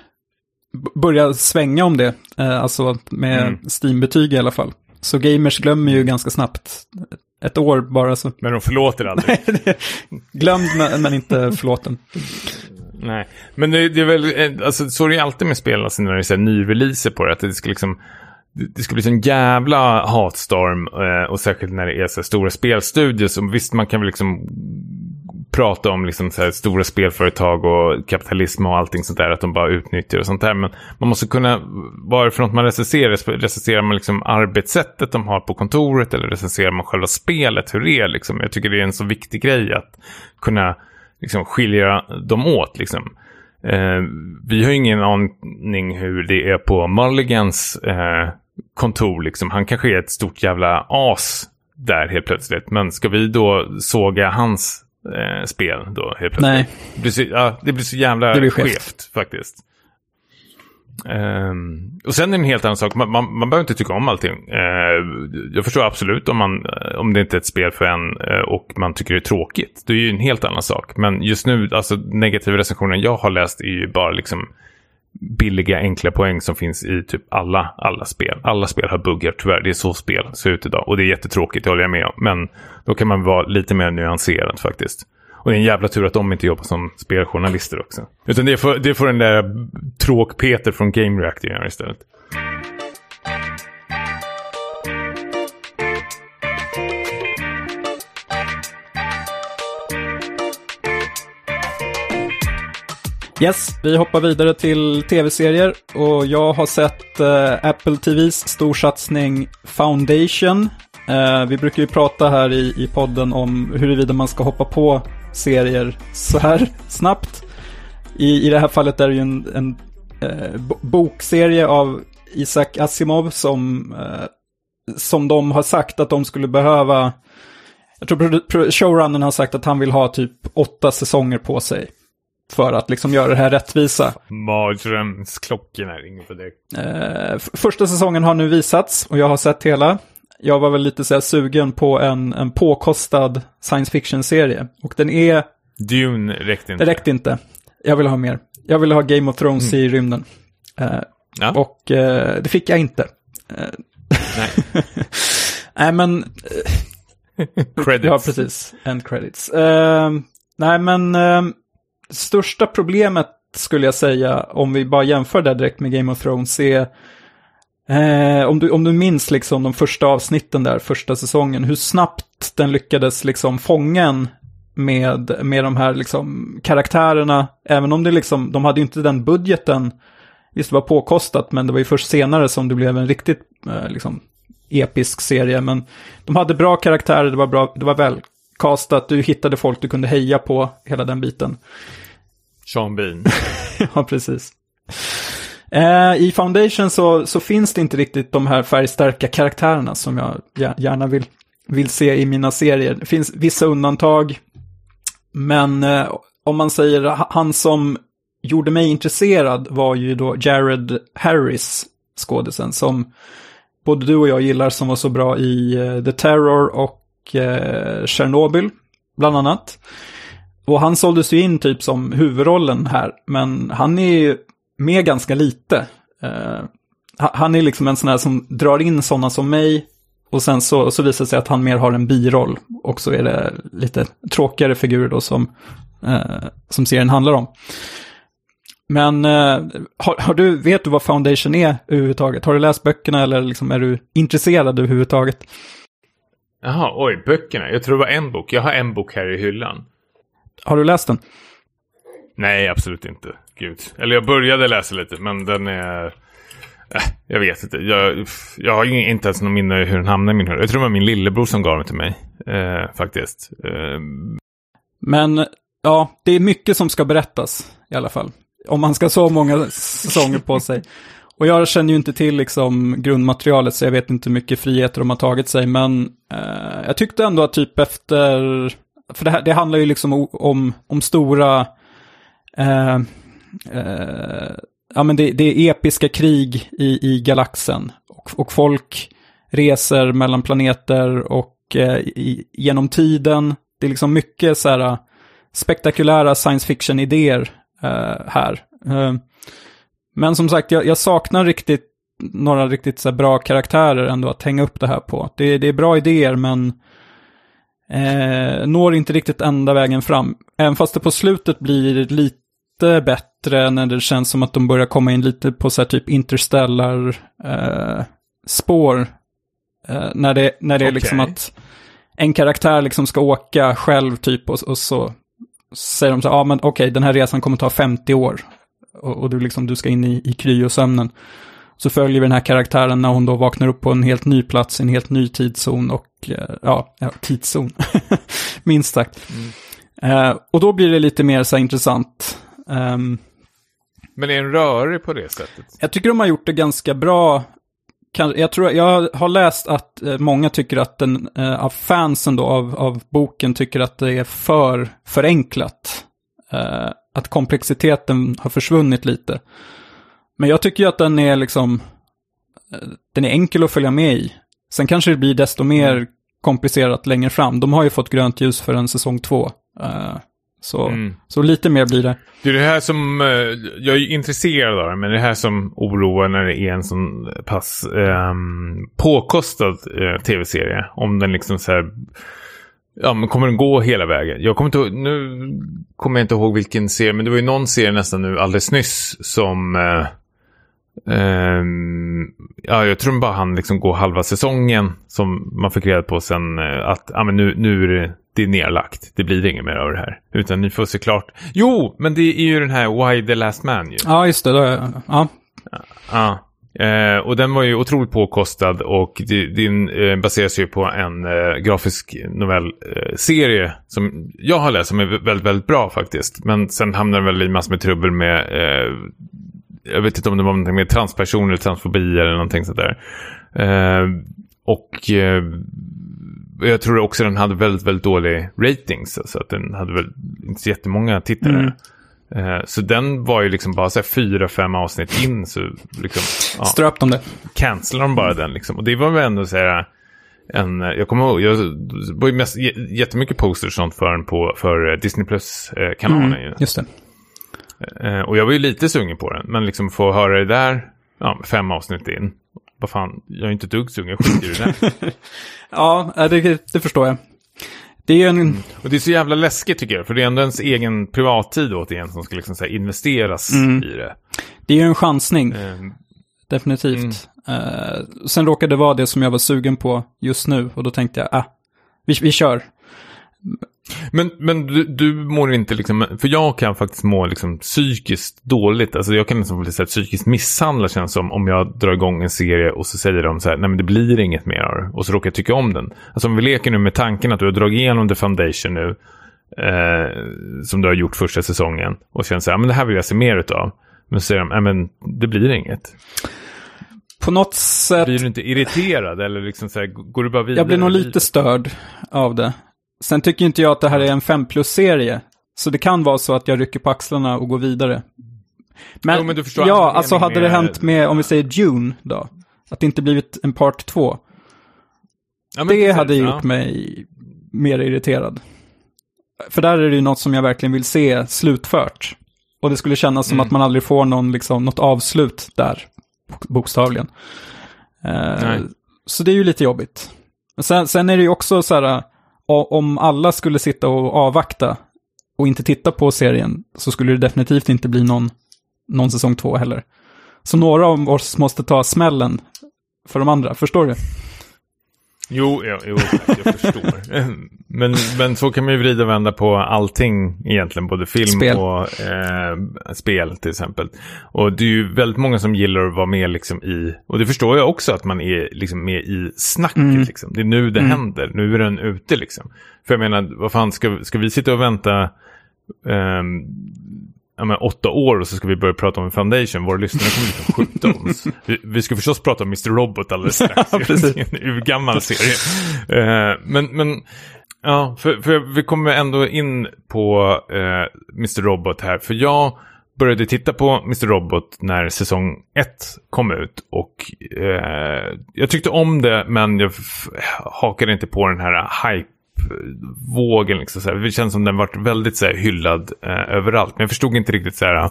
börja svänga om det. Eh, alltså med mm. Steam-betyg i alla fall. Så gamers glömmer ju ganska snabbt. Ett år bara så. Men de förlåter aldrig. Glömd men inte förlåten. Nej, men det, det, är väl, eh, alltså så är det ju alltid med spel, alltså när det är nyreleaser på det, att det ska liksom det ska bli sån jävla hatstorm eh, och särskilt när det är så stora spelstudios. Och visst, man kan väl liksom prata om liksom så stora spelföretag och kapitalism och allting sånt där. Att de bara utnyttjar och sånt där. Men man måste kunna, vad är det för något man recenserar? Recenserar man liksom arbetssättet de har på kontoret eller recenserar man själva spelet? Hur det är liksom? Jag tycker det är en så viktig grej att kunna liksom skilja dem åt liksom. Eh, vi har ingen aning hur det är på Mulligans eh, kontor. Liksom. Han kanske är ett stort jävla as där helt plötsligt. Men ska vi då såga hans eh, spel då helt plötsligt? Nej. Det blir så, ja, det blir så jävla det blir skevt. skevt faktiskt. Um, och sen är det en helt annan sak. Man, man, man behöver inte tycka om allting. Uh, jag förstår absolut om, man, om det inte är ett spel för en uh, och man tycker det är tråkigt. Det är ju en helt annan sak. Men just nu, alltså negativa recensioner jag har läst är ju bara liksom billiga enkla poäng som finns i typ alla, alla spel. Alla spel har buggar tyvärr. Det är så spel ser ut idag. Och det är jättetråkigt, det håller jag med om. Men då kan man vara lite mer nyanserad faktiskt. Och det är en jävla tur att de inte jobbar som speljournalister också. Utan det får, det får den där tråk-Peter från Game Reactor göra istället. Yes, vi hoppar vidare till tv-serier och jag har sett eh, Apple TVs storsatsning Foundation. Eh, vi brukar ju prata här i, i podden om huruvida man ska hoppa på serier så här snabbt. I, i det här fallet är det ju en, en eh, bokserie av Isaac Asimov som, eh, som de har sagt att de skulle behöva. Jag tror showrunnern har sagt att han vill ha typ åtta säsonger på sig för att liksom göra det här rättvisa. Mardrömsklockorna ringer på dig. Eh, första säsongen har nu visats och jag har sett hela. Jag var väl lite så här sugen på en, en påkostad science fiction-serie. Och den är... Dune räckte inte. Det räckte inte. Jag ville ha mer. Jag ville ha Game of Thrones mm. i rymden. Eh, ja. Och eh, det fick jag inte. Eh, Nej. Nej, men... credits. Ja, precis. End credits. Eh, nej, men största problemet skulle jag säga, om vi bara jämför det direkt med Game of Thrones, är eh, om, du, om du minns liksom de första avsnitten där, första säsongen, hur snabbt den lyckades liksom fånga en med, med de här liksom karaktärerna, även om det liksom, de hade ju inte den budgeten, visst det var påkostat, men det var ju först senare som det blev en riktigt eh, liksom, episk serie, men de hade bra karaktärer, det var, bra, det var väl castat, du hittade folk du kunde heja på, hela den biten. Sean Bean. ja, precis. Eh, I Foundation så, så finns det inte riktigt de här färgstarka karaktärerna som jag gärna vill, vill se i mina serier. Det finns vissa undantag, men eh, om man säger han som gjorde mig intresserad var ju då Jared Harris, skådisen, som både du och jag gillar som var så bra i uh, The Terror och eh, Chernobyl, bland annat. Och han såldes ju in typ som huvudrollen här, men han är ju med ganska lite. Eh, han är liksom en sån här som drar in sådana som mig och sen så, så visar det sig att han mer har en biroll. Och så är det lite tråkigare figurer då som, eh, som serien handlar om. Men eh, har, har, du, vet du vad Foundation är överhuvudtaget? Har du läst böckerna eller liksom är du intresserad överhuvudtaget? Jaha, oj, böckerna. Jag tror det var en bok. Jag har en bok här i hyllan. Har du läst den? Nej, absolut inte. Gud. Eller jag började läsa lite, men den är... Äh, jag vet inte. Jag, jag har inte ens någon minne hur den hamnade i min hörlur. Jag tror det var min lillebror som gav den till mig. Eh, faktiskt. Eh. Men ja, det är mycket som ska berättas i alla fall. Om man ska ha så många säsonger på sig. Och jag känner ju inte till liksom grundmaterialet så jag vet inte hur mycket friheter de har tagit sig. Men eh, jag tyckte ändå att typ efter, för det, här, det handlar ju liksom om, om stora, eh, eh, ja men det, det, är episka krig i, i galaxen. Och, och folk reser mellan planeter och eh, i, genom tiden. Det är liksom mycket så här eh, spektakulära science fiction-idéer eh, här. Eh, men som sagt, jag, jag saknar riktigt några riktigt så bra karaktärer ändå att hänga upp det här på. Det, det är bra idéer men eh, når inte riktigt enda vägen fram. Även fast det på slutet blir lite bättre när det känns som att de börjar komma in lite på så här typ interstellar eh, spår. Eh, när det, när det okay. är liksom att en karaktär liksom ska åka själv typ och, och så säger de så ja ah, men okej okay, den här resan kommer ta 50 år och, och du, liksom, du ska in i, i kryosömnen. Så följer vi den här karaktären när hon då vaknar upp på en helt ny plats, en helt ny tidszon och, eh, ja, ja tidszon, minst sagt. Mm. Eh, och då blir det lite mer så här intressant. Um, Men är den rörig på det sättet? Jag tycker de har gjort det ganska bra. Jag, tror, jag har läst att eh, många tycker att den, av fansen då av, av boken tycker att det är för förenklat att komplexiteten har försvunnit lite. Men jag tycker ju att den är liksom, eh, den är enkel att följa med i. Sen kanske det blir desto mer mm. komplicerat längre fram. De har ju fått grönt ljus för en säsong två. Uh, så, mm. så lite mer blir det. Det är det här som, uh, jag är intresserad av det, men det är här som oroar när det är en sån pass um, påkostad uh, tv-serie. Om den liksom så här Ja, men kommer den gå hela vägen? Jag kommer inte nu kommer jag inte ihåg vilken serie, men det var ju någon serie nästan nu alldeles nyss som... Eh, eh, ja, jag tror bara han liksom går halva säsongen som man fick reda på sen eh, att ja, men nu, nu är det, det är nerlagt. Det blir inget mer av det här. Utan ni får se klart. Jo, men det är ju den här Why the Last Man ju. Ja, just det. Då, ja. ja. ja. Eh, och den var ju otroligt påkostad och den eh, baseras ju på en eh, grafisk novellserie eh, som jag har läst som är väldigt, väldigt bra faktiskt. Men sen hamnar den väl i massor med trubbel med, eh, jag vet inte om det var någonting med transpersoner eller transfobi eller någonting sådär. Eh, och eh, jag tror också den hade väldigt, väldigt dålig ratings. Så att den hade väl inte så jättemånga tittare. Mm. Eh, så den var ju liksom bara så fyra, fem avsnitt in. Så liksom, ja, Ströp de det? Cancelade de bara den liksom. Och det var väl ändå så här en, jag kommer ihåg, jag var ju mest, jättemycket posters och sånt för, på, för Disney Plus-kanalen. Mm, just det. Eh, och jag var ju lite sugen på den, men liksom få höra det där, ja, fem avsnitt in. Vad fan, jag är inte ett dugg sugen, jag skiter i det ja, det, det förstår jag. Det är en... Mm. Och det är så jävla läskigt tycker jag. För det är ändå ens egen privattid återigen som ska liksom investeras mm. i det. Det är ju en chansning. Mm. Definitivt. Uh, sen råkade det vara det som jag var sugen på just nu. Och då tänkte jag, ah, vi, vi kör. Men, men du, du mår inte liksom, för jag kan faktiskt må liksom psykiskt dåligt. Alltså jag kan liksom bli så här, psykiskt misshandlad känns som om jag drar igång en serie och så säger de så här, nej men det blir inget mer av det. Och så råkar jag tycka om den. Alltså om vi leker nu med tanken att du har dragit igenom The Foundation nu, eh, som du har gjort första säsongen, och känner så här, men det här vill jag se mer utav. Men så säger de, nej men det blir inget. På något sätt... Blir du inte irriterad eller liksom så här, går du bara vidare? Jag blir nog lite störd av det. Sen tycker inte jag att det här är en 5 plus-serie. Så det kan vara så att jag rycker på axlarna och går vidare. Men, jo, men ja, alltså hade med... det hänt med, om vi säger June då, att det inte blivit en part 2. Ja, det precis, hade gjort ja. mig mer irriterad. För där är det ju något som jag verkligen vill se slutfört. Och det skulle kännas som mm. att man aldrig får någon, liksom, något avslut där, bokstavligen. Uh, så det är ju lite jobbigt. Sen, sen är det ju också så här, om alla skulle sitta och avvakta och inte titta på serien så skulle det definitivt inte bli någon, någon säsong två heller. Så några av oss måste ta smällen för de andra, förstår du? Jo, jo, jo jag förstår. men, men så kan man ju vrida och vända på allting egentligen, både film spel. och eh, spel till exempel. Och det är ju väldigt många som gillar att vara med liksom i, och det förstår jag också att man är liksom med i snacket. Mm. Liksom. Det är nu det mm. händer, nu är den ute liksom. För jag menar, vad fan, ska, ska vi sitta och vänta um, ja, men, åtta år och så ska vi börja prata om Foundation. Våra lyssnare kommer liksom skjuta oss. Vi, vi ska förstås prata om Mr. Robot alldeles strax. ja, en urgammal serie. Uh, men, men ja, för, för vi kommer ändå in på uh, eh, Mr. Robot här. För jag började titta på Mr. Robot när säsong 1 kom ut. Och uh, jag tyckte om det, men jag hakade inte på den här hype vågen. Liksom, så Det känns som den varit väldigt så här, hyllad eh, överallt. Men jag förstod inte riktigt så här,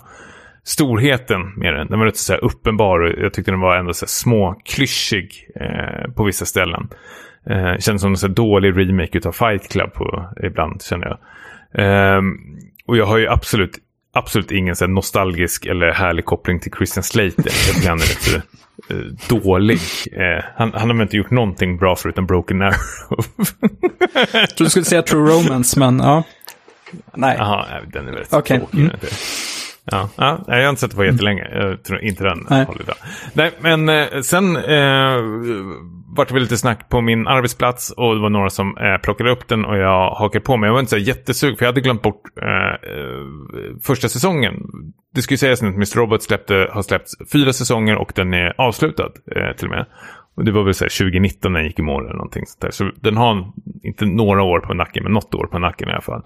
storheten med den. Den var rätt så här, uppenbar och jag tyckte den var ändå så här, småklyschig eh, på vissa ställen. Eh, kändes som en så här, dålig remake av Fight Club på, ibland känner jag. Eh, och jag har ju absolut absolut ingen så nostalgisk eller härlig koppling till Christian Slater. Jag tycker han är rätt eh, dålig. Eh, han, han har väl inte gjort någonting bra förutom Broken Arrow. jag trodde du skulle säga True Romance, men ja. Nej. Jaha, den är väldigt okay. tråkig. Mm. Ja, ja, jag har inte sett det på jättelänge. Jag tror inte den Nej. håller idag. Nej, men eh, sen eh, vart det lite snack på min arbetsplats och det var några som eh, plockade upp den och jag hakade på mig. Jag var inte så jättesug för jag hade glömt bort eh, eh, första säsongen. Det ska ju sägas att Mr. Robot släppte, har släppts fyra säsonger och den är avslutad eh, till och med. Det var väl så 2019 när den gick i mål eller någonting sånt där. Så den har inte några år på nacken, men något år på nacken i alla fall.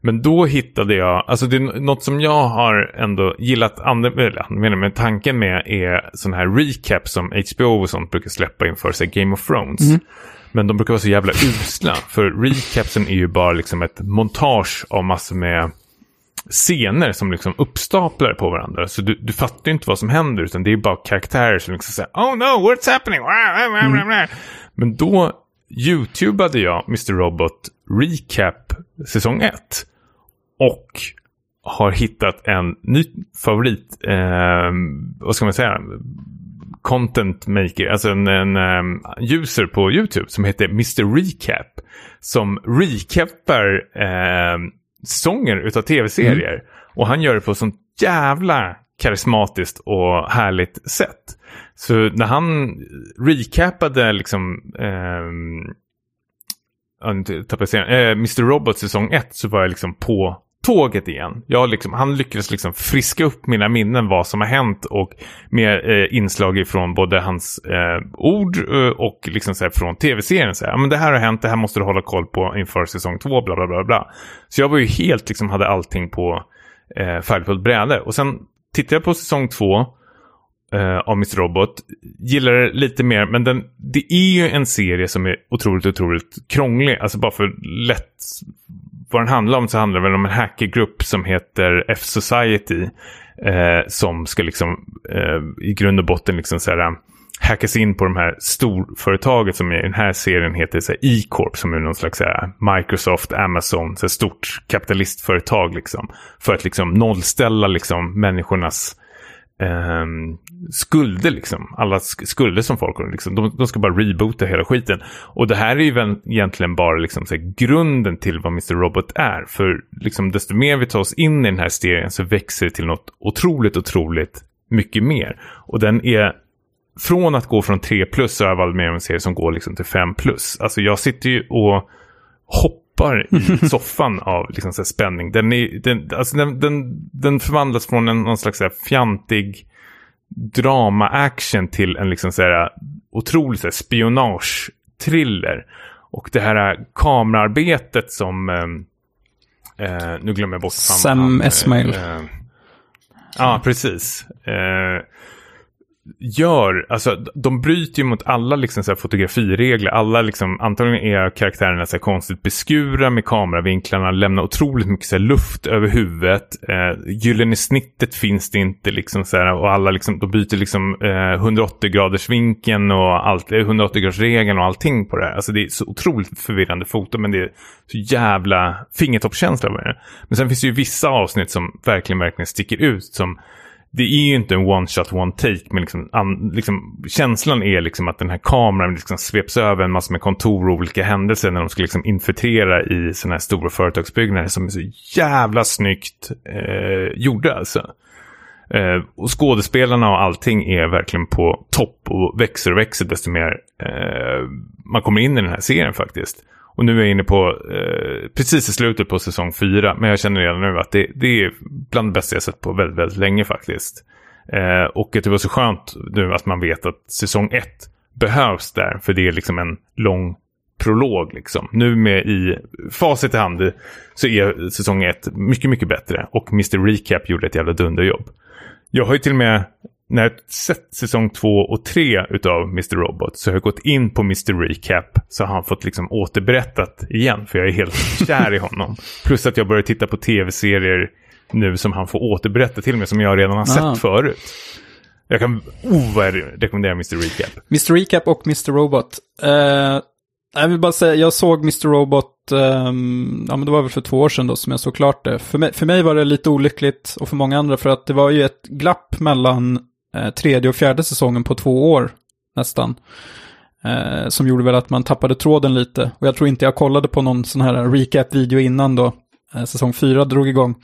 Men då hittade jag, alltså det är något som jag har ändå gillat, eller men tanken med är sån här recap som HBO och sånt brukar släppa inför sig Game of Thrones. Mm. Men de brukar vara så jävla usla. För recapsen är ju bara liksom ett montage av massor med scener som liksom uppstaplar på varandra. Så du, du fattar inte vad som händer utan det är bara karaktärer som liksom säger Oh no, what's happening? Mm. Men då YouTubade jag Mr. Robot Recap säsong 1. Och har hittat en ny favorit, eh, vad ska man säga, content maker, alltså en, en um, user på YouTube som heter Mr. Recap. Som recapar eh, säsonger utav tv-serier. Mm. Och han gör det på sånt jävla karismatiskt och härligt sätt. Så när han recapade liksom eh, äh, Mr. Robot säsong 1 så var jag liksom på tåget igen. Jag liksom, han lyckades liksom friska upp mina minnen vad som har hänt och med eh, inslag ifrån både hans eh, ord eh, och liksom så här, från tv-serien. Så här, men det här har hänt, det här måste du hålla koll på inför säsong två, bla bla bla. bla. Så jag var ju helt, liksom, hade allting på eh, färdigt på ett bräde. Och sen tittade jag på säsong två eh, av Miss Robot. Gillar det lite mer, men den, det är ju en serie som är otroligt, otroligt krånglig. Alltså bara för lätt vad den handlar om så handlar det väl om en hackergrupp som heter F-Society. Eh, som ska liksom eh, i grund och botten liksom så här, eh, hackas in på de här storföretaget som i den här serien heter E-Corp som är någon slags här, eh, Microsoft, Amazon, så stort kapitalistföretag liksom. För att liksom nollställa liksom människornas eh, skulder liksom. Alla skulder som folk har. Liksom. De, de, ska bara reboota hela skiten. Och det här är ju egentligen bara liksom, så här, grunden till vad Mr. Robot är. För liksom, desto mer vi tar oss in i den här serien så växer det till något otroligt, otroligt mycket mer. Och den är från att gå från 3 plus så har jag varit med om en serie som går liksom till 5 plus. Alltså jag sitter ju och hoppar hoppar i soffan av liksom, så spänning. Den, är, den, alltså, den, den, den förvandlas från en någon slags så fjantig drama-action till en liksom, så här, otrolig så spionage-thriller. Och det här kamerarbetet som... Eh, eh nu glömmer jag bort. Sam Esmail. Eh, ja, precis. Eh, gör, alltså de bryter ju mot alla liksom så fotografiregler. Alla liksom, antagligen är karaktärerna så konstigt beskura med kameravinklarna, lämnar otroligt mycket så luft över huvudet. Eh, gyllene snittet finns det inte liksom så här, och alla liksom, de byter liksom eh, 180 graders vinkeln och allt, eh, 180 graders regeln och allting på det här. Alltså det är så otroligt förvirrande foto, men det är så jävla fingertoppskänsla med det. Men sen finns det ju vissa avsnitt som verkligen, verkligen sticker ut som det är ju inte en one shot, one take. Men liksom, an, liksom, känslan är liksom att den här kameran liksom sveps över en massa med kontor och olika händelser när de ska liksom infiltrera i sådana här stora företagsbyggnader som är så jävla snyggt eh, gjorda. Alltså. Eh, och skådespelarna och allting är verkligen på topp och växer och växer desto mer eh, man kommer in i den här serien faktiskt. Och nu är jag inne på eh, precis i slutet på säsong fyra. Men jag känner redan nu att det, det är bland det bästa jag sett på väldigt, väldigt länge faktiskt. Eh, och att det var så skönt nu att man vet att säsong ett behövs där. För det är liksom en lång prolog liksom. Nu med i facit i hand så är säsong ett mycket, mycket bättre. Och Mr. Recap gjorde ett jävla dunderjobb. Jag har ju till och med när jag sett säsong två och tre utav Mr. Robot så har jag gått in på Mr. Recap så har han fått liksom återberättat igen för jag är helt kär i honom. Plus att jag börjar titta på tv-serier nu som han får återberätta till mig som jag redan har sett förut. Jag kan oh, rekommenderar Mr. Recap. Mr. Recap och Mr. Robot. Eh, jag vill bara säga, jag såg Mr. Robot, ehm, ja men det var väl för två år sedan då som jag såg klart det. För mig, för mig var det lite olyckligt och för många andra för att det var ju ett glapp mellan tredje och fjärde säsongen på två år nästan. Eh, som gjorde väl att man tappade tråden lite. Och jag tror inte jag kollade på någon sån här recap-video innan då eh, säsong fyra drog igång.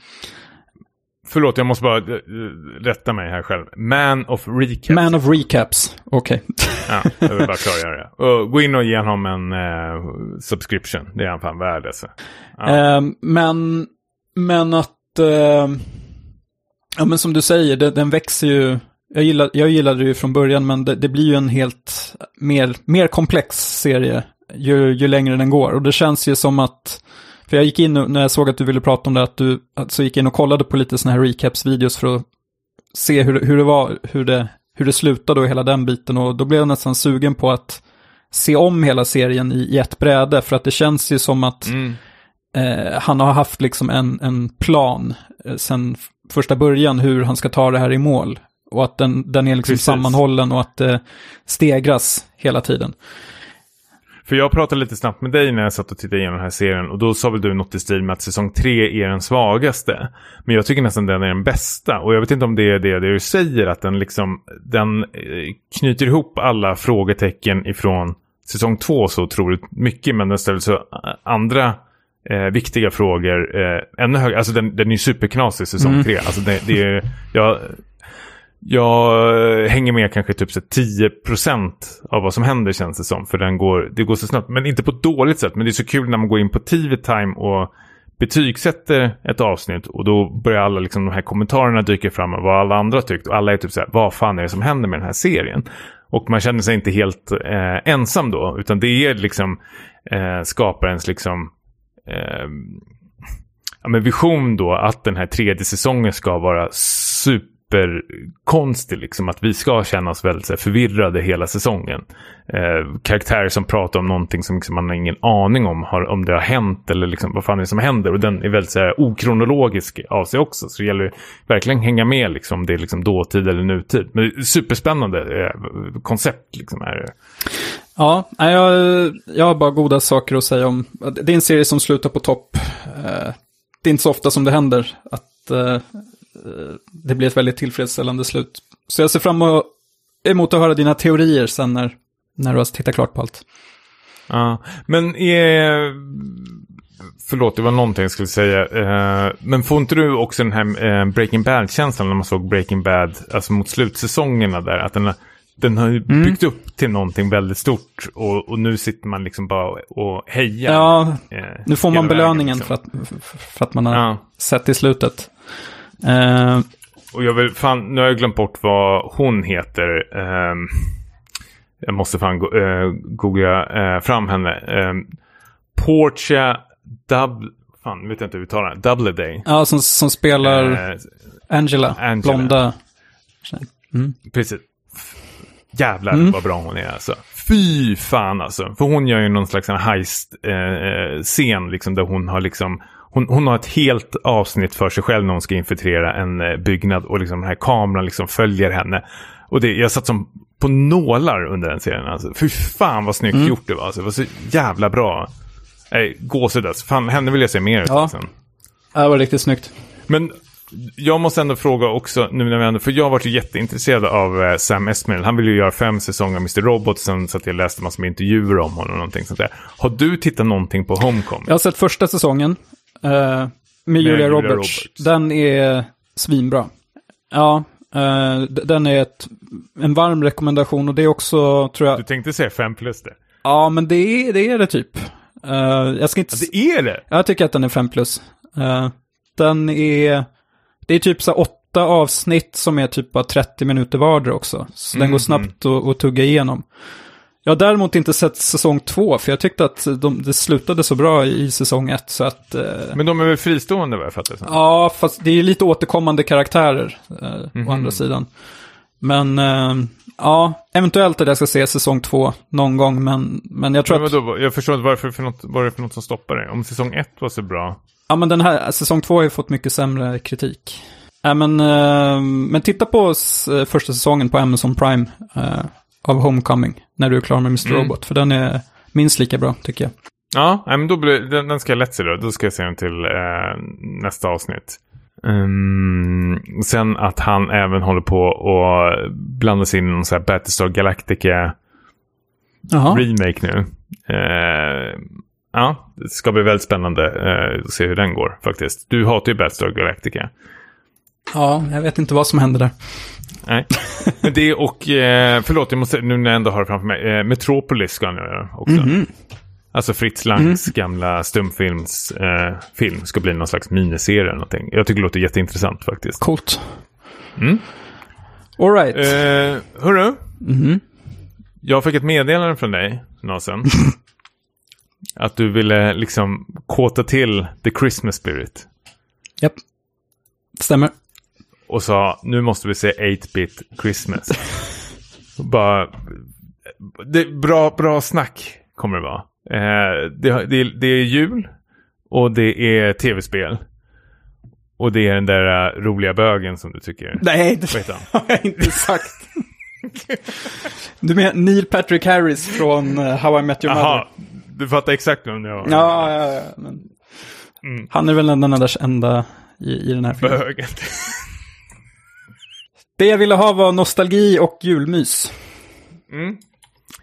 Förlåt, jag måste bara eh, rätta mig här själv. Man of Recap. Man of Recaps, okej. Ja, jag vill bara klargöra det. Och gå in och ge honom en eh, subscription. Det är han fan värd alltså. Ja. Eh, men, men att, eh, ja men som du säger, det, den växer ju. Jag, gillar, jag gillade det ju från början, men det, det blir ju en helt mer, mer komplex serie ju, ju längre den går. Och det känns ju som att, för jag gick in när jag såg att du ville prata om det, att du alltså gick in och kollade på lite sådana här recaps-videos för att se hur, hur det var, hur det, hur det slutade och hela den biten. Och då blev jag nästan sugen på att se om hela serien i, i ett bräde, för att det känns ju som att Mm. eh, han har haft liksom en, en plan eh, sen första början hur han ska ta det här i mål. Och att den, den är liksom Precis. sammanhållen och att det stegras hela tiden. För jag pratade lite snabbt med dig när jag satt och tittade igenom den här serien. Och då sa väl du något i stil med att säsong tre är den svagaste. Men jag tycker nästan den är den bästa. Och jag vet inte om det är det, det du säger. Att den liksom, den eh, knyter ihop alla frågetecken ifrån säsong två så otroligt mycket. Men den ställer så eh, andra eh, viktiga frågor eh, ännu högre. Alltså den, den är superknasig säsong Mm. tre. Alltså det, det är, jag, jag eh, hänger med kanske typ så 10% av vad som händer känns det som. För den går, det går så snabbt. Men inte på ett dåligt sätt. Men det är så kul när man går in på TV Time och betygsätter ett avsnitt. Och då börjar alla liksom, de här kommentarerna dyka fram och vad alla andra tyckt. Och alla är typ så här, vad fan är det som händer med den här serien? Och man känner sig inte helt eh, ensam då. Utan det är liksom eh, skaparens liksom eh, ja, men vision då att den här tredje säsongen ska vara super superkonstig. Liksom, att vi ska känna oss väldigt så här, förvirrade hela säsongen. Eh, karaktärer som pratar om någonting som liksom, man har ingen aning om har, om det har hänt eller liksom, vad fan är det som händer. Och den är väldigt så här, okronologisk av sig också. Så det gäller verkligen hänga med liksom, om det är liksom, dåtid eller nutid. Men det är superspännande eh, koncept. Liksom, är det. Ja, jag, jag har bara goda saker att säga om. Det är en serie som slutar på topp. Eh, det är inte så ofta som det händer att eh, det blir ett väldigt tillfredsställande slut. Så jag ser fram emot att höra dina teorier sen när, när du har tittat klart på allt. Ja, men är... Förlåt, det var någonting jag skulle säga. Eh, men får inte du också den här eh, Breaking Bad-känslan när man såg Breaking Bad, alltså mot slutsäsongerna där, att den har, den har ju byggt upp till någonting väldigt stort och, och nu sitter man liksom bara och hejar. Ja, eh, nu får man vägen, belöningen liksom. för, att, för att man har Ja. sett i slutet. Eh, Och jag vill, fan, nu har jag glömt bort vad hon heter. Ehm, jag måste fan go, eh, googla eh, fram henne. Um, Portia Dub... Fan, vet jag inte hur vi uttalar den. Doubleday. ja, som, som spelar Eh, Angela, Angela. blonda. precis. Jävlar Mm. vad bra hon är alltså. Fy fan alltså. För hon gör ju någon slags heist-scen liksom där hon har liksom hon, hon har ett helt avsnitt för sig själv när hon ska infiltrera en eh, byggnad och liksom den här kameran liksom följer henne. Och det, jag satt som på nålar under den serien. Alltså. Fy fan vad snyggt Mm. gjort det var. Alltså. Det var så jävla bra. Nej, gåshud alltså. Fan, henne vill jag se mer Ja. sen. Ja, det var riktigt snyggt. Men jag måste ändå fråga också, nu när vi ändå, för jag har varit jätteintresserad av eh, Sam Esmail. Han ville ju göra fem säsonger av Mr. Robot, sen så att jag läste massor med intervjuer om honom och någonting sånt där. Har du tittat någonting på Homecoming? Jag har sett första säsongen eh, med Julia, Julia Roberts. Roberts. Den är svinbra. Ja, d- den är ett, en varm rekommendation och det är också, tror jag, Du tänkte säga fem plus det? ja men det är det, är det typ. Eh, jag ska inte... Ja, det är det! Jag tycker att den är 5 plus. Den är... Det är typ så åtta avsnitt som är typ bara 30 minuter vardera också. Så den går snabbt att, att tugga igenom. Jag har däremot inte sett säsong två, för jag tyckte att de, det slutade så bra i säsong ett. Så att... eh, Men de är väl fristående vad jag fattar det? Ja, fast det är lite återkommande karaktärer eh, å andra sidan. Men eh, ja, eventuellt att jag ska se säsong två någon gång, men, men jag tror Men att... vadå, jag förstår inte varför för något, vad är det för något som stoppar dig? Om säsong ett var så bra. Ja, men den här, säsong två har ju fått mycket sämre kritik. Ja, men, eh, men titta på eh, första säsongen på Amazon Prime eh, av Homecoming, när du är klar med Mr. Mm. Robot, för den är minst lika bra, tycker jag. Ja, men då blir, den, den ska jag lätt se då. Då ska jag se den till eh, nästa avsnitt. Ehm, sen att han även håller på och blanda sig in i någon sån här Battlestar Galactica Jaha, remake nu. Eh, ja, det ska bli väldigt spännande eh, att se hur den går faktiskt. Du hatar ju Battlestar Galactica. ja, jag vet inte vad som händer där. Nej, men det och, eh, förlåt, jag måste, nu när jag ändå har det framför mig, eh, Metropolis ska han göra också. Alltså Fritz Langs gamla stumfilmsfilm eh, film ska bli någon slags miniserie eller någonting. Jag tycker det låter jätteintressant faktiskt. Coolt. Mm. All right. Eh, hörru, Mhm. jag fick ett meddelande från dig, Nasen. att du ville liksom kåta till the Christmas spirit. Japp. Stämmer. Och sa, nu måste vi se 8-bit Christmas. Bara, det, bra, bra snack kommer det vara. Eh, det, det, det är jul och det är tv-spel. Och det är den där eh, roliga bögen som du tycker. Nej, det har jag inte sagt. Du menar Neil Patrick Harris från eh, How I Met Your Mother? Jaha, du fattar exakt vem det var. Ja, ja, ja. Men... Mm. Han är väl den enda, enda i, i den här filmen. Bögen. Det jag ville ha var nostalgi och julmys. Mm.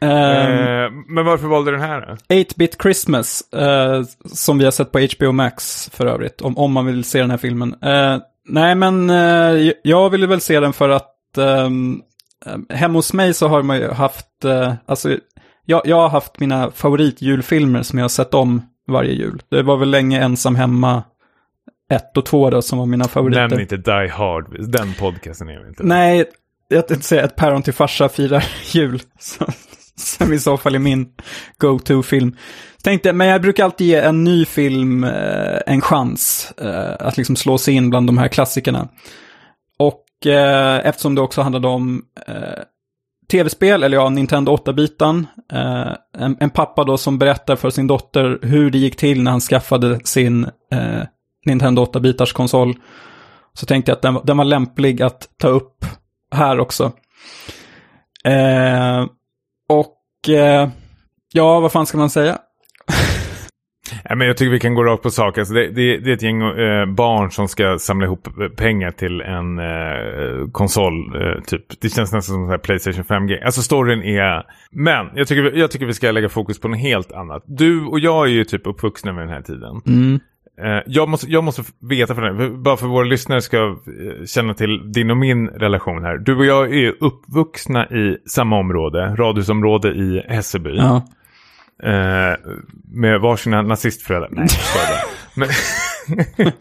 Eh, men varför valde du den här då? 8-bit Christmas, eh, som vi har sett på HBO Max för övrigt, om, om man vill se den här filmen. Eh, nej, men eh, jag ville väl se den för att eh, hemma hos mig så har man ju haft, alltså, jag, jag har haft mina favoritjulfilmer som jag har sett om varje jul. Det var väl länge ensam hemma, ett och två då, som var mina favoriter. Nämn inte Die Hard, den podcasten är vi inte. Nej, jag tänkte säga ett päron till farsa firar jul. Så, som i så fall är min go-to-film. Tänkte, men jag brukar alltid ge en ny film eh, en chans eh, att liksom slå sig in bland de här klassikerna. Och eh, eftersom det också handlade om eh, tv-spel, eller ja, Nintendo 8-bitan. Eh, en, en pappa då som berättar för sin dotter hur det gick till när han skaffade sin eh, Nintendo 8-bitars konsol. Så tänkte jag att den, den var lämplig att ta upp här också. Eh, och eh, ja, vad fan ska man säga? Nej, men jag tycker vi kan gå rakt på sak. Alltså det, det, det är ett gäng eh, barn som ska samla ihop pengar till en eh, konsol. Eh, typ. Det känns nästan som en Playstation 5-grej. Alltså storyn är... Men jag tycker, jag tycker vi ska lägga fokus på något helt annat. Du och jag är ju typ uppvuxna med den här tiden. Mm. Eh, jag, måste, jag måste veta för det, bara för våra lyssnare ska eh, känna till din och min relation här. Du och jag är uppvuxna i samma område, radhusområde i Hässelby. Ja. Eh, med varsina nazistföräldrar. Nej. Men,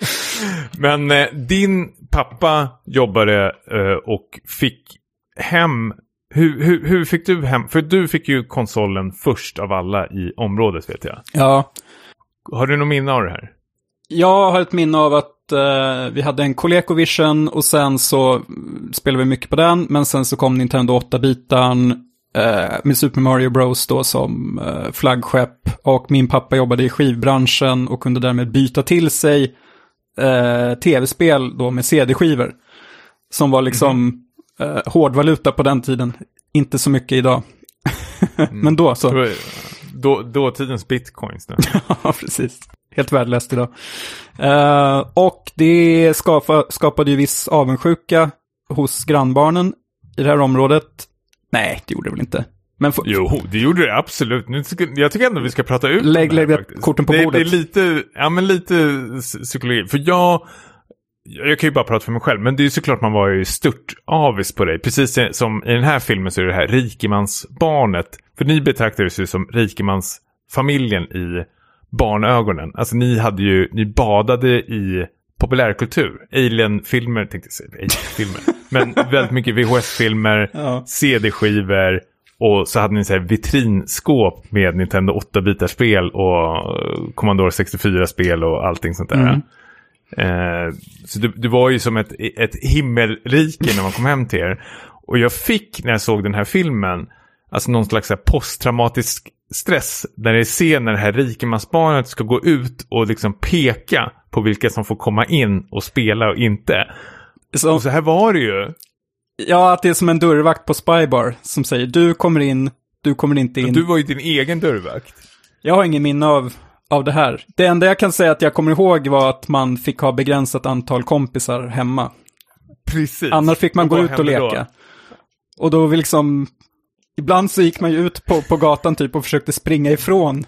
men eh, din pappa jobbade eh, och fick hem... Hur, hur, hur fick du hem? För du fick ju konsolen först av alla i området vet jag. ja, Har du något minne av det här? Jag har ett minne av att eh, vi hade en ColecoVision och sen så mm, spelade vi mycket på den, men sen så kom Nintendo 8-bitan eh, med Super Mario Bros då som eh, flaggskepp och min pappa jobbade i skivbranschen och kunde därmed byta till sig eh, tv-spel då med CD-skivor. Som var liksom eh, hårdvaluta på den tiden, inte så mycket idag. men då så. Var- Då, dåtidens bitcoins. Då. Ja, precis. Helt värdelöst idag. Eh, och det skapa, skapade ju viss avundsjuka hos grannbarnen i det här området. Nej, det gjorde det väl inte. Men för, Jo, det gjorde det absolut. Nu ska, jag tycker ändå vi ska prata ut Lägg- lägg faktiskt. korten på det, bordet. Det är lite, ja men lite psykologi. För jag, jag kan ju bara prata för mig själv, men det är ju såklart man var ju stört avis på dig. Precis som i den här filmen så är det här rikemansbarnet. För ni betraktades ju som rikemansfamiljen i barnögonen. Alltså ni hade ju, ni badade i populärkultur. Alien-filmer, tänkte jag säga. Alien-filmer. men väldigt mycket VHS-filmer, Ja. CD-skivor och så hade ni så här vitrinskåp med Nintendo 8-bitarspel och Commodore 64-spel och allting sånt där. Mm. Eh, så det, det var ju som ett, ett himmelrike när man kom hem till er. Och jag fick när jag såg den här filmen, alltså någon slags posttraumatisk stress. Där det när det här rikemansbarnet ska gå ut och liksom peka på vilka som får komma in och spela och inte. så, Och så här var det ju. ja, att det är som en dörrvakt på Spybar som säger du kommer in, du kommer inte in. Du var ju din egen dörrvakt. Jag har ingen minne av, av det här. Det enda jag kan säga att jag kommer ihåg var att man fick ha begränsat antal kompisar hemma. Precis. Annars fick man Och gå ut och hände då? leka. Och då vill liksom, ibland så gick man ju ut på, på gatan typ och försökte springa ifrån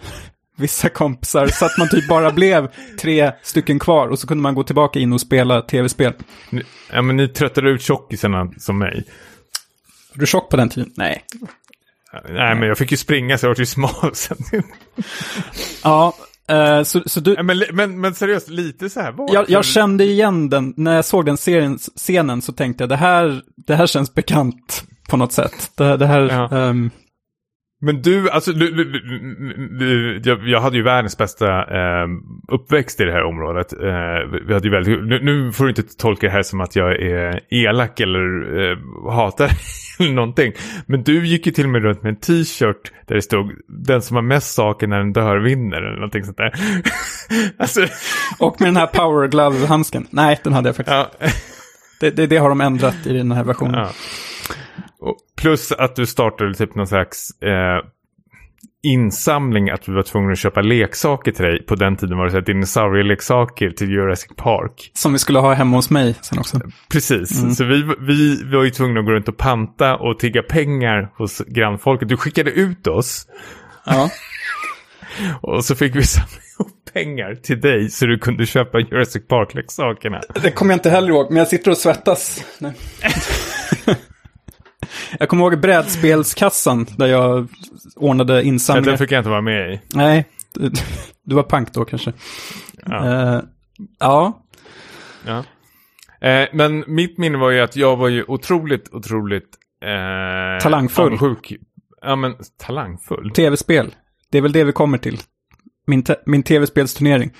vissa kompisar. Så att man typ bara blev tre stycken kvar och så kunde man gå tillbaka in och spela tv-spel. Ja, men ni tröttade ut tjockisarna som mig. Var du tjock på den tiden? Nej. Nej, men jag fick ju springa så jag var ju smal sen. Ja, eh, så, så du... Men, men, men seriöst, lite så här var. Jag, jag kände igen den, när jag såg den serien, scenen så tänkte jag det här, det här känns bekant på något sätt. Det, det här, Ja. ehm, Men du, alltså, du, du, jag, jag hade ju världens bästa eh, uppväxt i det här området. Eh, vi hade ju väldigt, nu, nu får du inte tolka det här som att jag är elak eller eh, hatar eller någonting. Men du gick ju till och med runt med en t-shirt där det stod den som har mest saker när den dör vinner eller någonting sånt där. alltså, och med den här power glove-handsken. Nej, den hade jag faktiskt. ja. Det, det, det har de ändrat i den här versionen. Ja. Plus att du startade typ någon slags eh, insamling att vi var tvungna att köpa leksaker till dig. På den tiden var det så här dinosaurieleksaker till Jurassic Park. Som vi skulle ha hemma hos mig sen också. Precis, så vi, vi, vi var ju tvungna att gå runt och panta och tigga pengar hos grannfolket. Du skickade ut oss Ja. och så fick vi samla ihop pengar till dig så du kunde köpa Jurassic Park-leksakerna. Det kommer jag inte heller ihåg, men jag sitter och svettas. Jag kommer ihåg brädspelskassan där jag ordnade insamlingar. den fick jag inte vara med i. Nej, du, du var pank då kanske. Ja. Eh, ja. Ja. Eh, men mitt minne var ju att jag var ju otroligt, otroligt... Eh, Talangfull. avundsjuk. Ja, men talangfull. tv-spel. Det är väl det vi kommer till. Min, min tv-spelsturnering.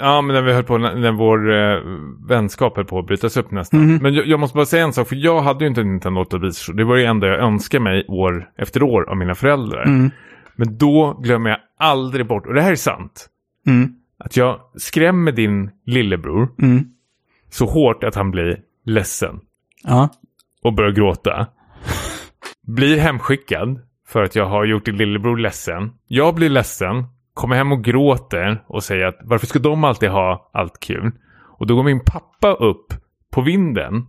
Ja, men när vi höll på, när, vår eh, vänskap höll på att brytas upp nästan. Mhm. Men jag, jag måste bara säga en sak, för jag hade ju inte en Nintendo 8 bit Det var det enda jag önskade mig år efter år av mina föräldrar. Mm. Men då glömmer jag aldrig bort, och det här är sant, Mm. att jag skrämmer din lillebror Mm. så hårt att han blir ledsen. Ja. och börjar gråta. Blir hemskickad för att jag har gjort din lillebror ledsen. Jag blir ledsen, kommer hem och gråter och säger att varför ska de alltid ha allt kul? Och då går min pappa upp på vinden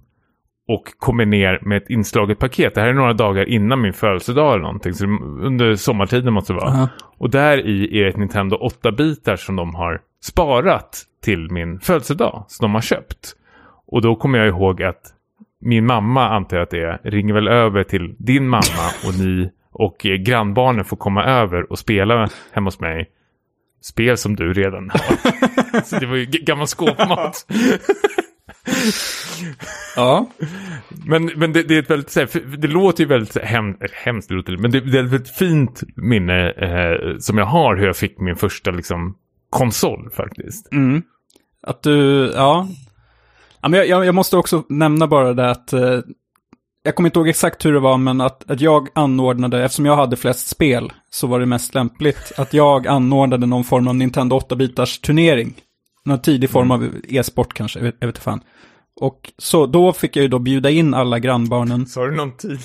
och kommer ner med ett inslaget paket. Det här är några dagar innan min födelsedag eller någonting. Så under sommartiden måste det vara. Aha. Och där i är ett Nintendo 8-bitar som de har sparat till min födelsedag. Som de har köpt. Och då kommer jag ihåg att min mamma, antar jag att det är, ringer väl över till din mamma och ni och eh, grannbarnen får komma över och spela hemma hos mig. Spel som du redan har. Så det var ju gammal skåpmat. Ja. Men, men det, det är ett väldigt, här, det låter ju väldigt hem, hemskt, det låter, men det, det är ett väldigt fint minne eh, som jag har hur jag fick min första liksom, konsol faktiskt. Mm. Att du, ja. ja men jag, jag, jag måste också nämna bara det att, eh, jag kommer inte ihåg exakt hur det var, men att, att jag anordnade, eftersom jag hade flest spel, så var det mest lämpligt att jag anordnade någon form av Nintendo 8-bitars turnering. Någon tidig form av e-sport kanske, jag vet, jag vet inte fan. Och så då fick jag ju då bjuda in alla grannbarnen. Sa du någon tid?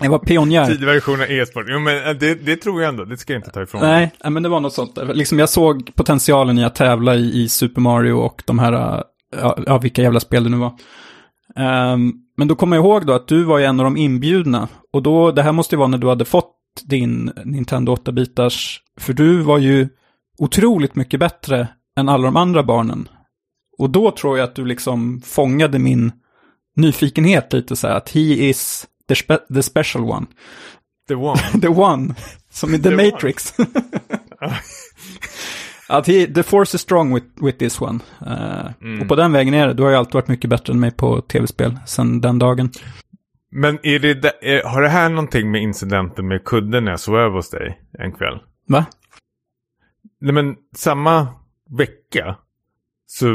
Jag var pionjär. Tidig version av e-sport. Jo, men eh, det, det tror jag ändå. Det ska jag inte ta ifrån. Nej, nej, men det var något sånt. Liksom jag såg potentialen i att tävla i, i Super Mario och de här, äh, ja, vilka jävla spel det nu var. Ehm, men då kommer jag ihåg då att du var ju en av de inbjudna. Och då, det här måste ju vara när du hade fått din Nintendo 8-bitars, för du var ju otroligt mycket bättre än alla de andra barnen. Och då tror jag att du liksom fångade min nyfikenhet lite så här, att he is the, spe- the special one. The one. The one, som i The, The. Matrix. att he, the force is strong with, with this one. Eh, Mm. Och på den vägen är det. Du har ju alltid varit mycket bättre än mig på tv-spel sedan den dagen. Men är det, är, har det här någonting med incidenten med kudden när jag sov över hos dig en kväll? Va? Nej men samma vecka så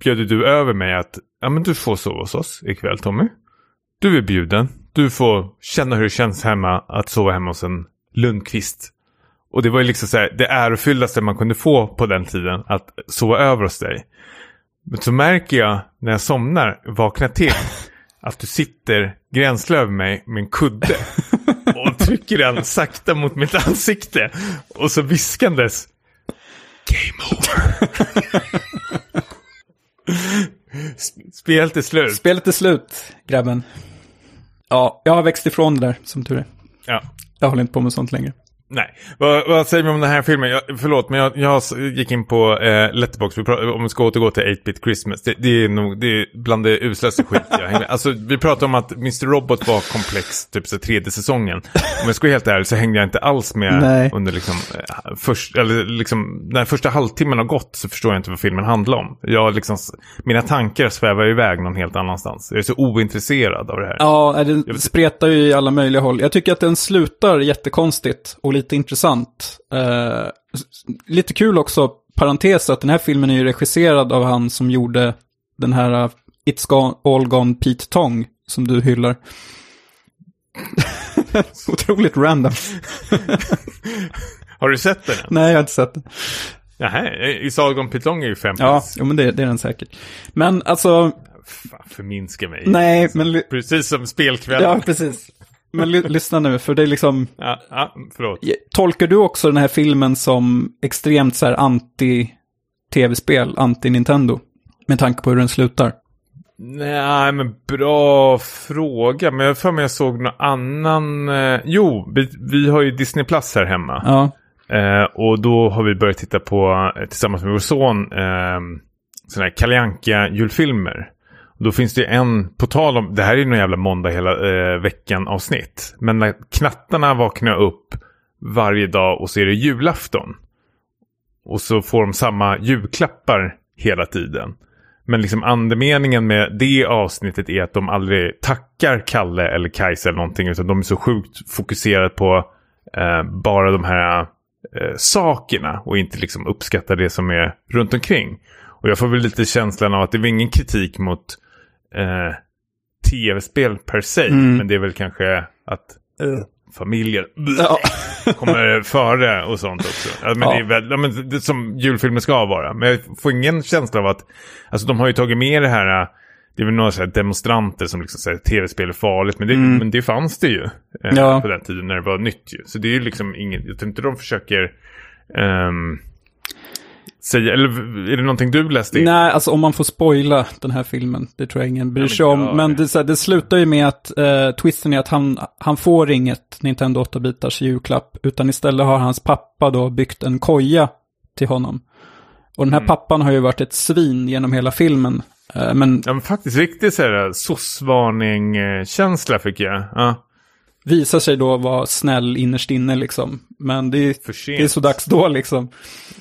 bjöd du över mig att ja men du får sova hos oss ikväll Tommy. Du är bjuden. Du får känna hur det känns hemma att sova hemma hos en Lundqvist. Och det var ju liksom så här, det ärofylldaste man kunde få på den tiden att sova över hos dig. Men så märker jag när jag somnar, vaknar till, att du sitter gränsle över mig med en kudde. Och trycker den sakta mot mitt ansikte. Och så viskandes. Game over. Sp- Spelet är slut. Spelet är slut, grabben. Ja, jag har växt ifrån det där, som tur är. Ja. Jag håller inte på med sånt längre. Nej, vad, vad säger vi om den här filmen? Jag, förlåt, men jag, jag gick in på eh, Letterboxd. Vi pra- om vi ska återgå till 8-bit Christmas. Det, det är nog det är bland det uslaste skit jag hänger med. Alltså, vi pratade om att Mr. Robot var komplex, typ så tredje säsongen. Om jag ska vara helt ärlig så hängde jag inte alls med Nej. under liksom, eh, först, eller liksom, när första halvtimmen har gått så förstår jag inte vad filmen handlar om. Jag liksom, mina tankar svävar iväg någon helt annanstans. Jag är så ointresserad av det här. Ja, den spretar ju i alla möjliga håll. Jag tycker att den slutar jättekonstigt och lite intressant. Eh, lite kul också, parentes, att den här filmen är ju regisserad av han som gjorde den här uh, It's gone, All Gone Pete Tong, som du hyllar. Otroligt random. Har du sett den? Nej, jag har inte sett den. Nähä, i Sagan Python är ju fem Ja, jo, men det, det är den säkert. Men alltså, Fan, förminska mig. nej, men... Precis som spelkvällen. Ja. precis. Men ly- lyssna nu, för det är liksom... Ja, förlåt. Tolkar du också den här filmen som extremt så här anti-tv-spel, anti-Nintendo? Med tanke på hur den slutar. Nej, men bra fråga. Men jag för mig jag såg någon annan... Eh, jo, vi, vi har ju Disney Plus här hemma. Ja, Eh, och då har vi börjat titta på, eh, tillsammans med vår son, eh, sådana här Kalle julfilmer. Då finns det en, på tal om, det här är ju någon jävla måndag hela eh, veckan avsnitt. Men när knattarna vaknar upp varje dag och så är det julafton. Och så får de samma julklappar hela tiden. Men liksom andemeningen med det avsnittet är att de aldrig tackar Kalle eller Kajsa eller någonting. Utan de är så sjukt fokuserade på eh, bara de här eh, sakerna och inte liksom uppskattar det som är runt omkring. Och jag får väl lite känslan av att det var ingen kritik mot eh, tv-spel per se. Mm. Men det är väl kanske att familjer ja. kommer före och sånt också. Men Ja. Det är väl ja, men det som julfilmer ska vara. Men jag får ingen känsla av att, alltså de har ju tagit med det här, det är väl några så demonstranter som liksom säger att tv-spel är farligt. Men det, Mm. men det fanns det ju eh, Ja. på den tiden när det var nytt ju. Så det är ju liksom inget, jag tror inte de försöker ehm, säga, eller är det någonting du läste in? Nej, alltså om man får spoila den här filmen, det tror jag ingen bryr sig om. Men det. så här, det slutar ju med att eh, twisten är att han, han får inget Nintendo 8-bitars julklapp, utan istället har hans pappa då byggt en koja till honom. Och den här Mm. pappan har ju varit ett svin genom hela filmen. Eh, men Ja men faktiskt riktigt såhär soc-varning-känsla fick jag. Ja, visar sig då vara snäll innerst inne liksom. Men det är, det är så dags då liksom.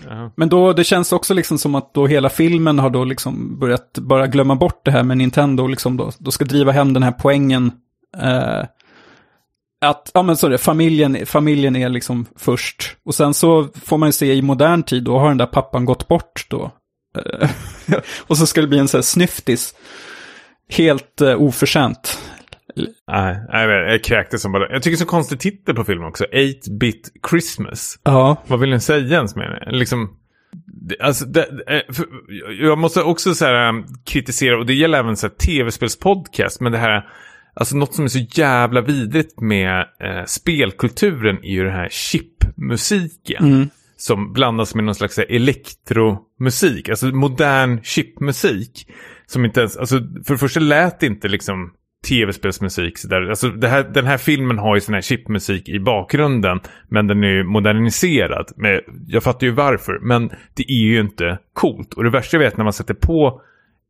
Ja. Men då, det känns också liksom som att då hela filmen har då liksom börjat bara glömma bort det här med Nintendo, liksom då, då ska driva hem den här poängen. Eh, att, ja men så det, familjen, familjen är liksom först. Och sen så får man ju se i modern tid, då har den där pappan gått bort då. Eh, och så ska det bli en sån här snyftis. Helt eh, oförtjänt. Nej, jag kräktes som bara. Jag tycker det är så konstig titel på filmen också. 8-bit Christmas. Ja. Vad vill den säga ens med det? Liksom, alltså, det, eh, för, jag måste också så här, um, kritisera, och det gäller även så här, tv-spelspodcast, men det här Alltså något som är så jävla vidrigt med eh, spelkulturen är ju den här chipmusiken. Mm. Som blandas med någon slags här elektromusik, alltså modern chipmusik. Som inte ens, alltså för det första lät det inte liksom tv-spelsmusik. Alltså det här, den här filmen har ju sån här chipmusik i bakgrunden. Men den är ju moderniserad. Men jag fattar ju varför. Men det är ju inte coolt. Och det värsta jag vet när man sätter på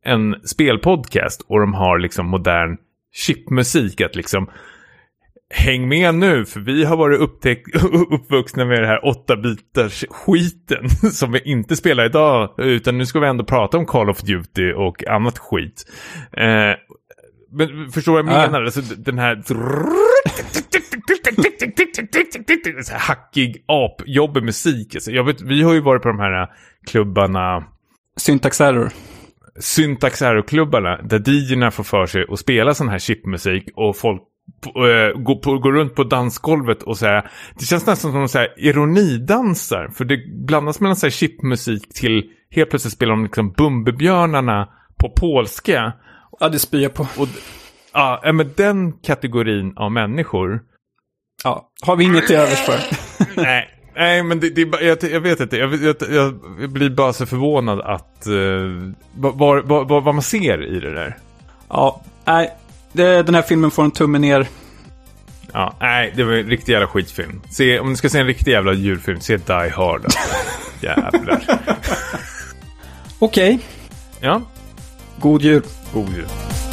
en spelpodcast och de har liksom modern chipmusik. Att liksom häng med nu för vi har varit upptäck- uppvuxna med det här 8-bitars skiten som vi inte spelar idag utan nu ska vi ändå prata om Call of Duty och annat skit. Eh, men förstår vad jag menar? Alltså, den här... Så här hackig apjobbig musik. Alltså, jag vet, vi har ju varit på de här klubbarna, Syntax error. Syntax Aero-klubbarna, där DJerna får för sig att spela sån här chipmusik och folk äh, går, på, runt på dansgolvet och så här, det känns nästan som så här ironidansar. För det blandas mellan så här chipmusik till, helt plötsligt spelar de liksom Bumbibjörnarna på polska. Ja, det spyr jag på. Och ja, men den kategorin av människor. Ja, har vi inget till övers för. nej, nej, men det, det jag, jag vet inte. Jag, jag, jag blir bara så förvånad att uh, vad, vad, vad, vad man ser i det där. Ja, nej. Det, den här filmen får en tumme ner. Ja, nej, det var en riktig jävla skitfilm. Se, om du ska se en riktig jävla djurfilm, se Die Hard. Alltså. Jävlar. Okej, Ja, god jul. god jul.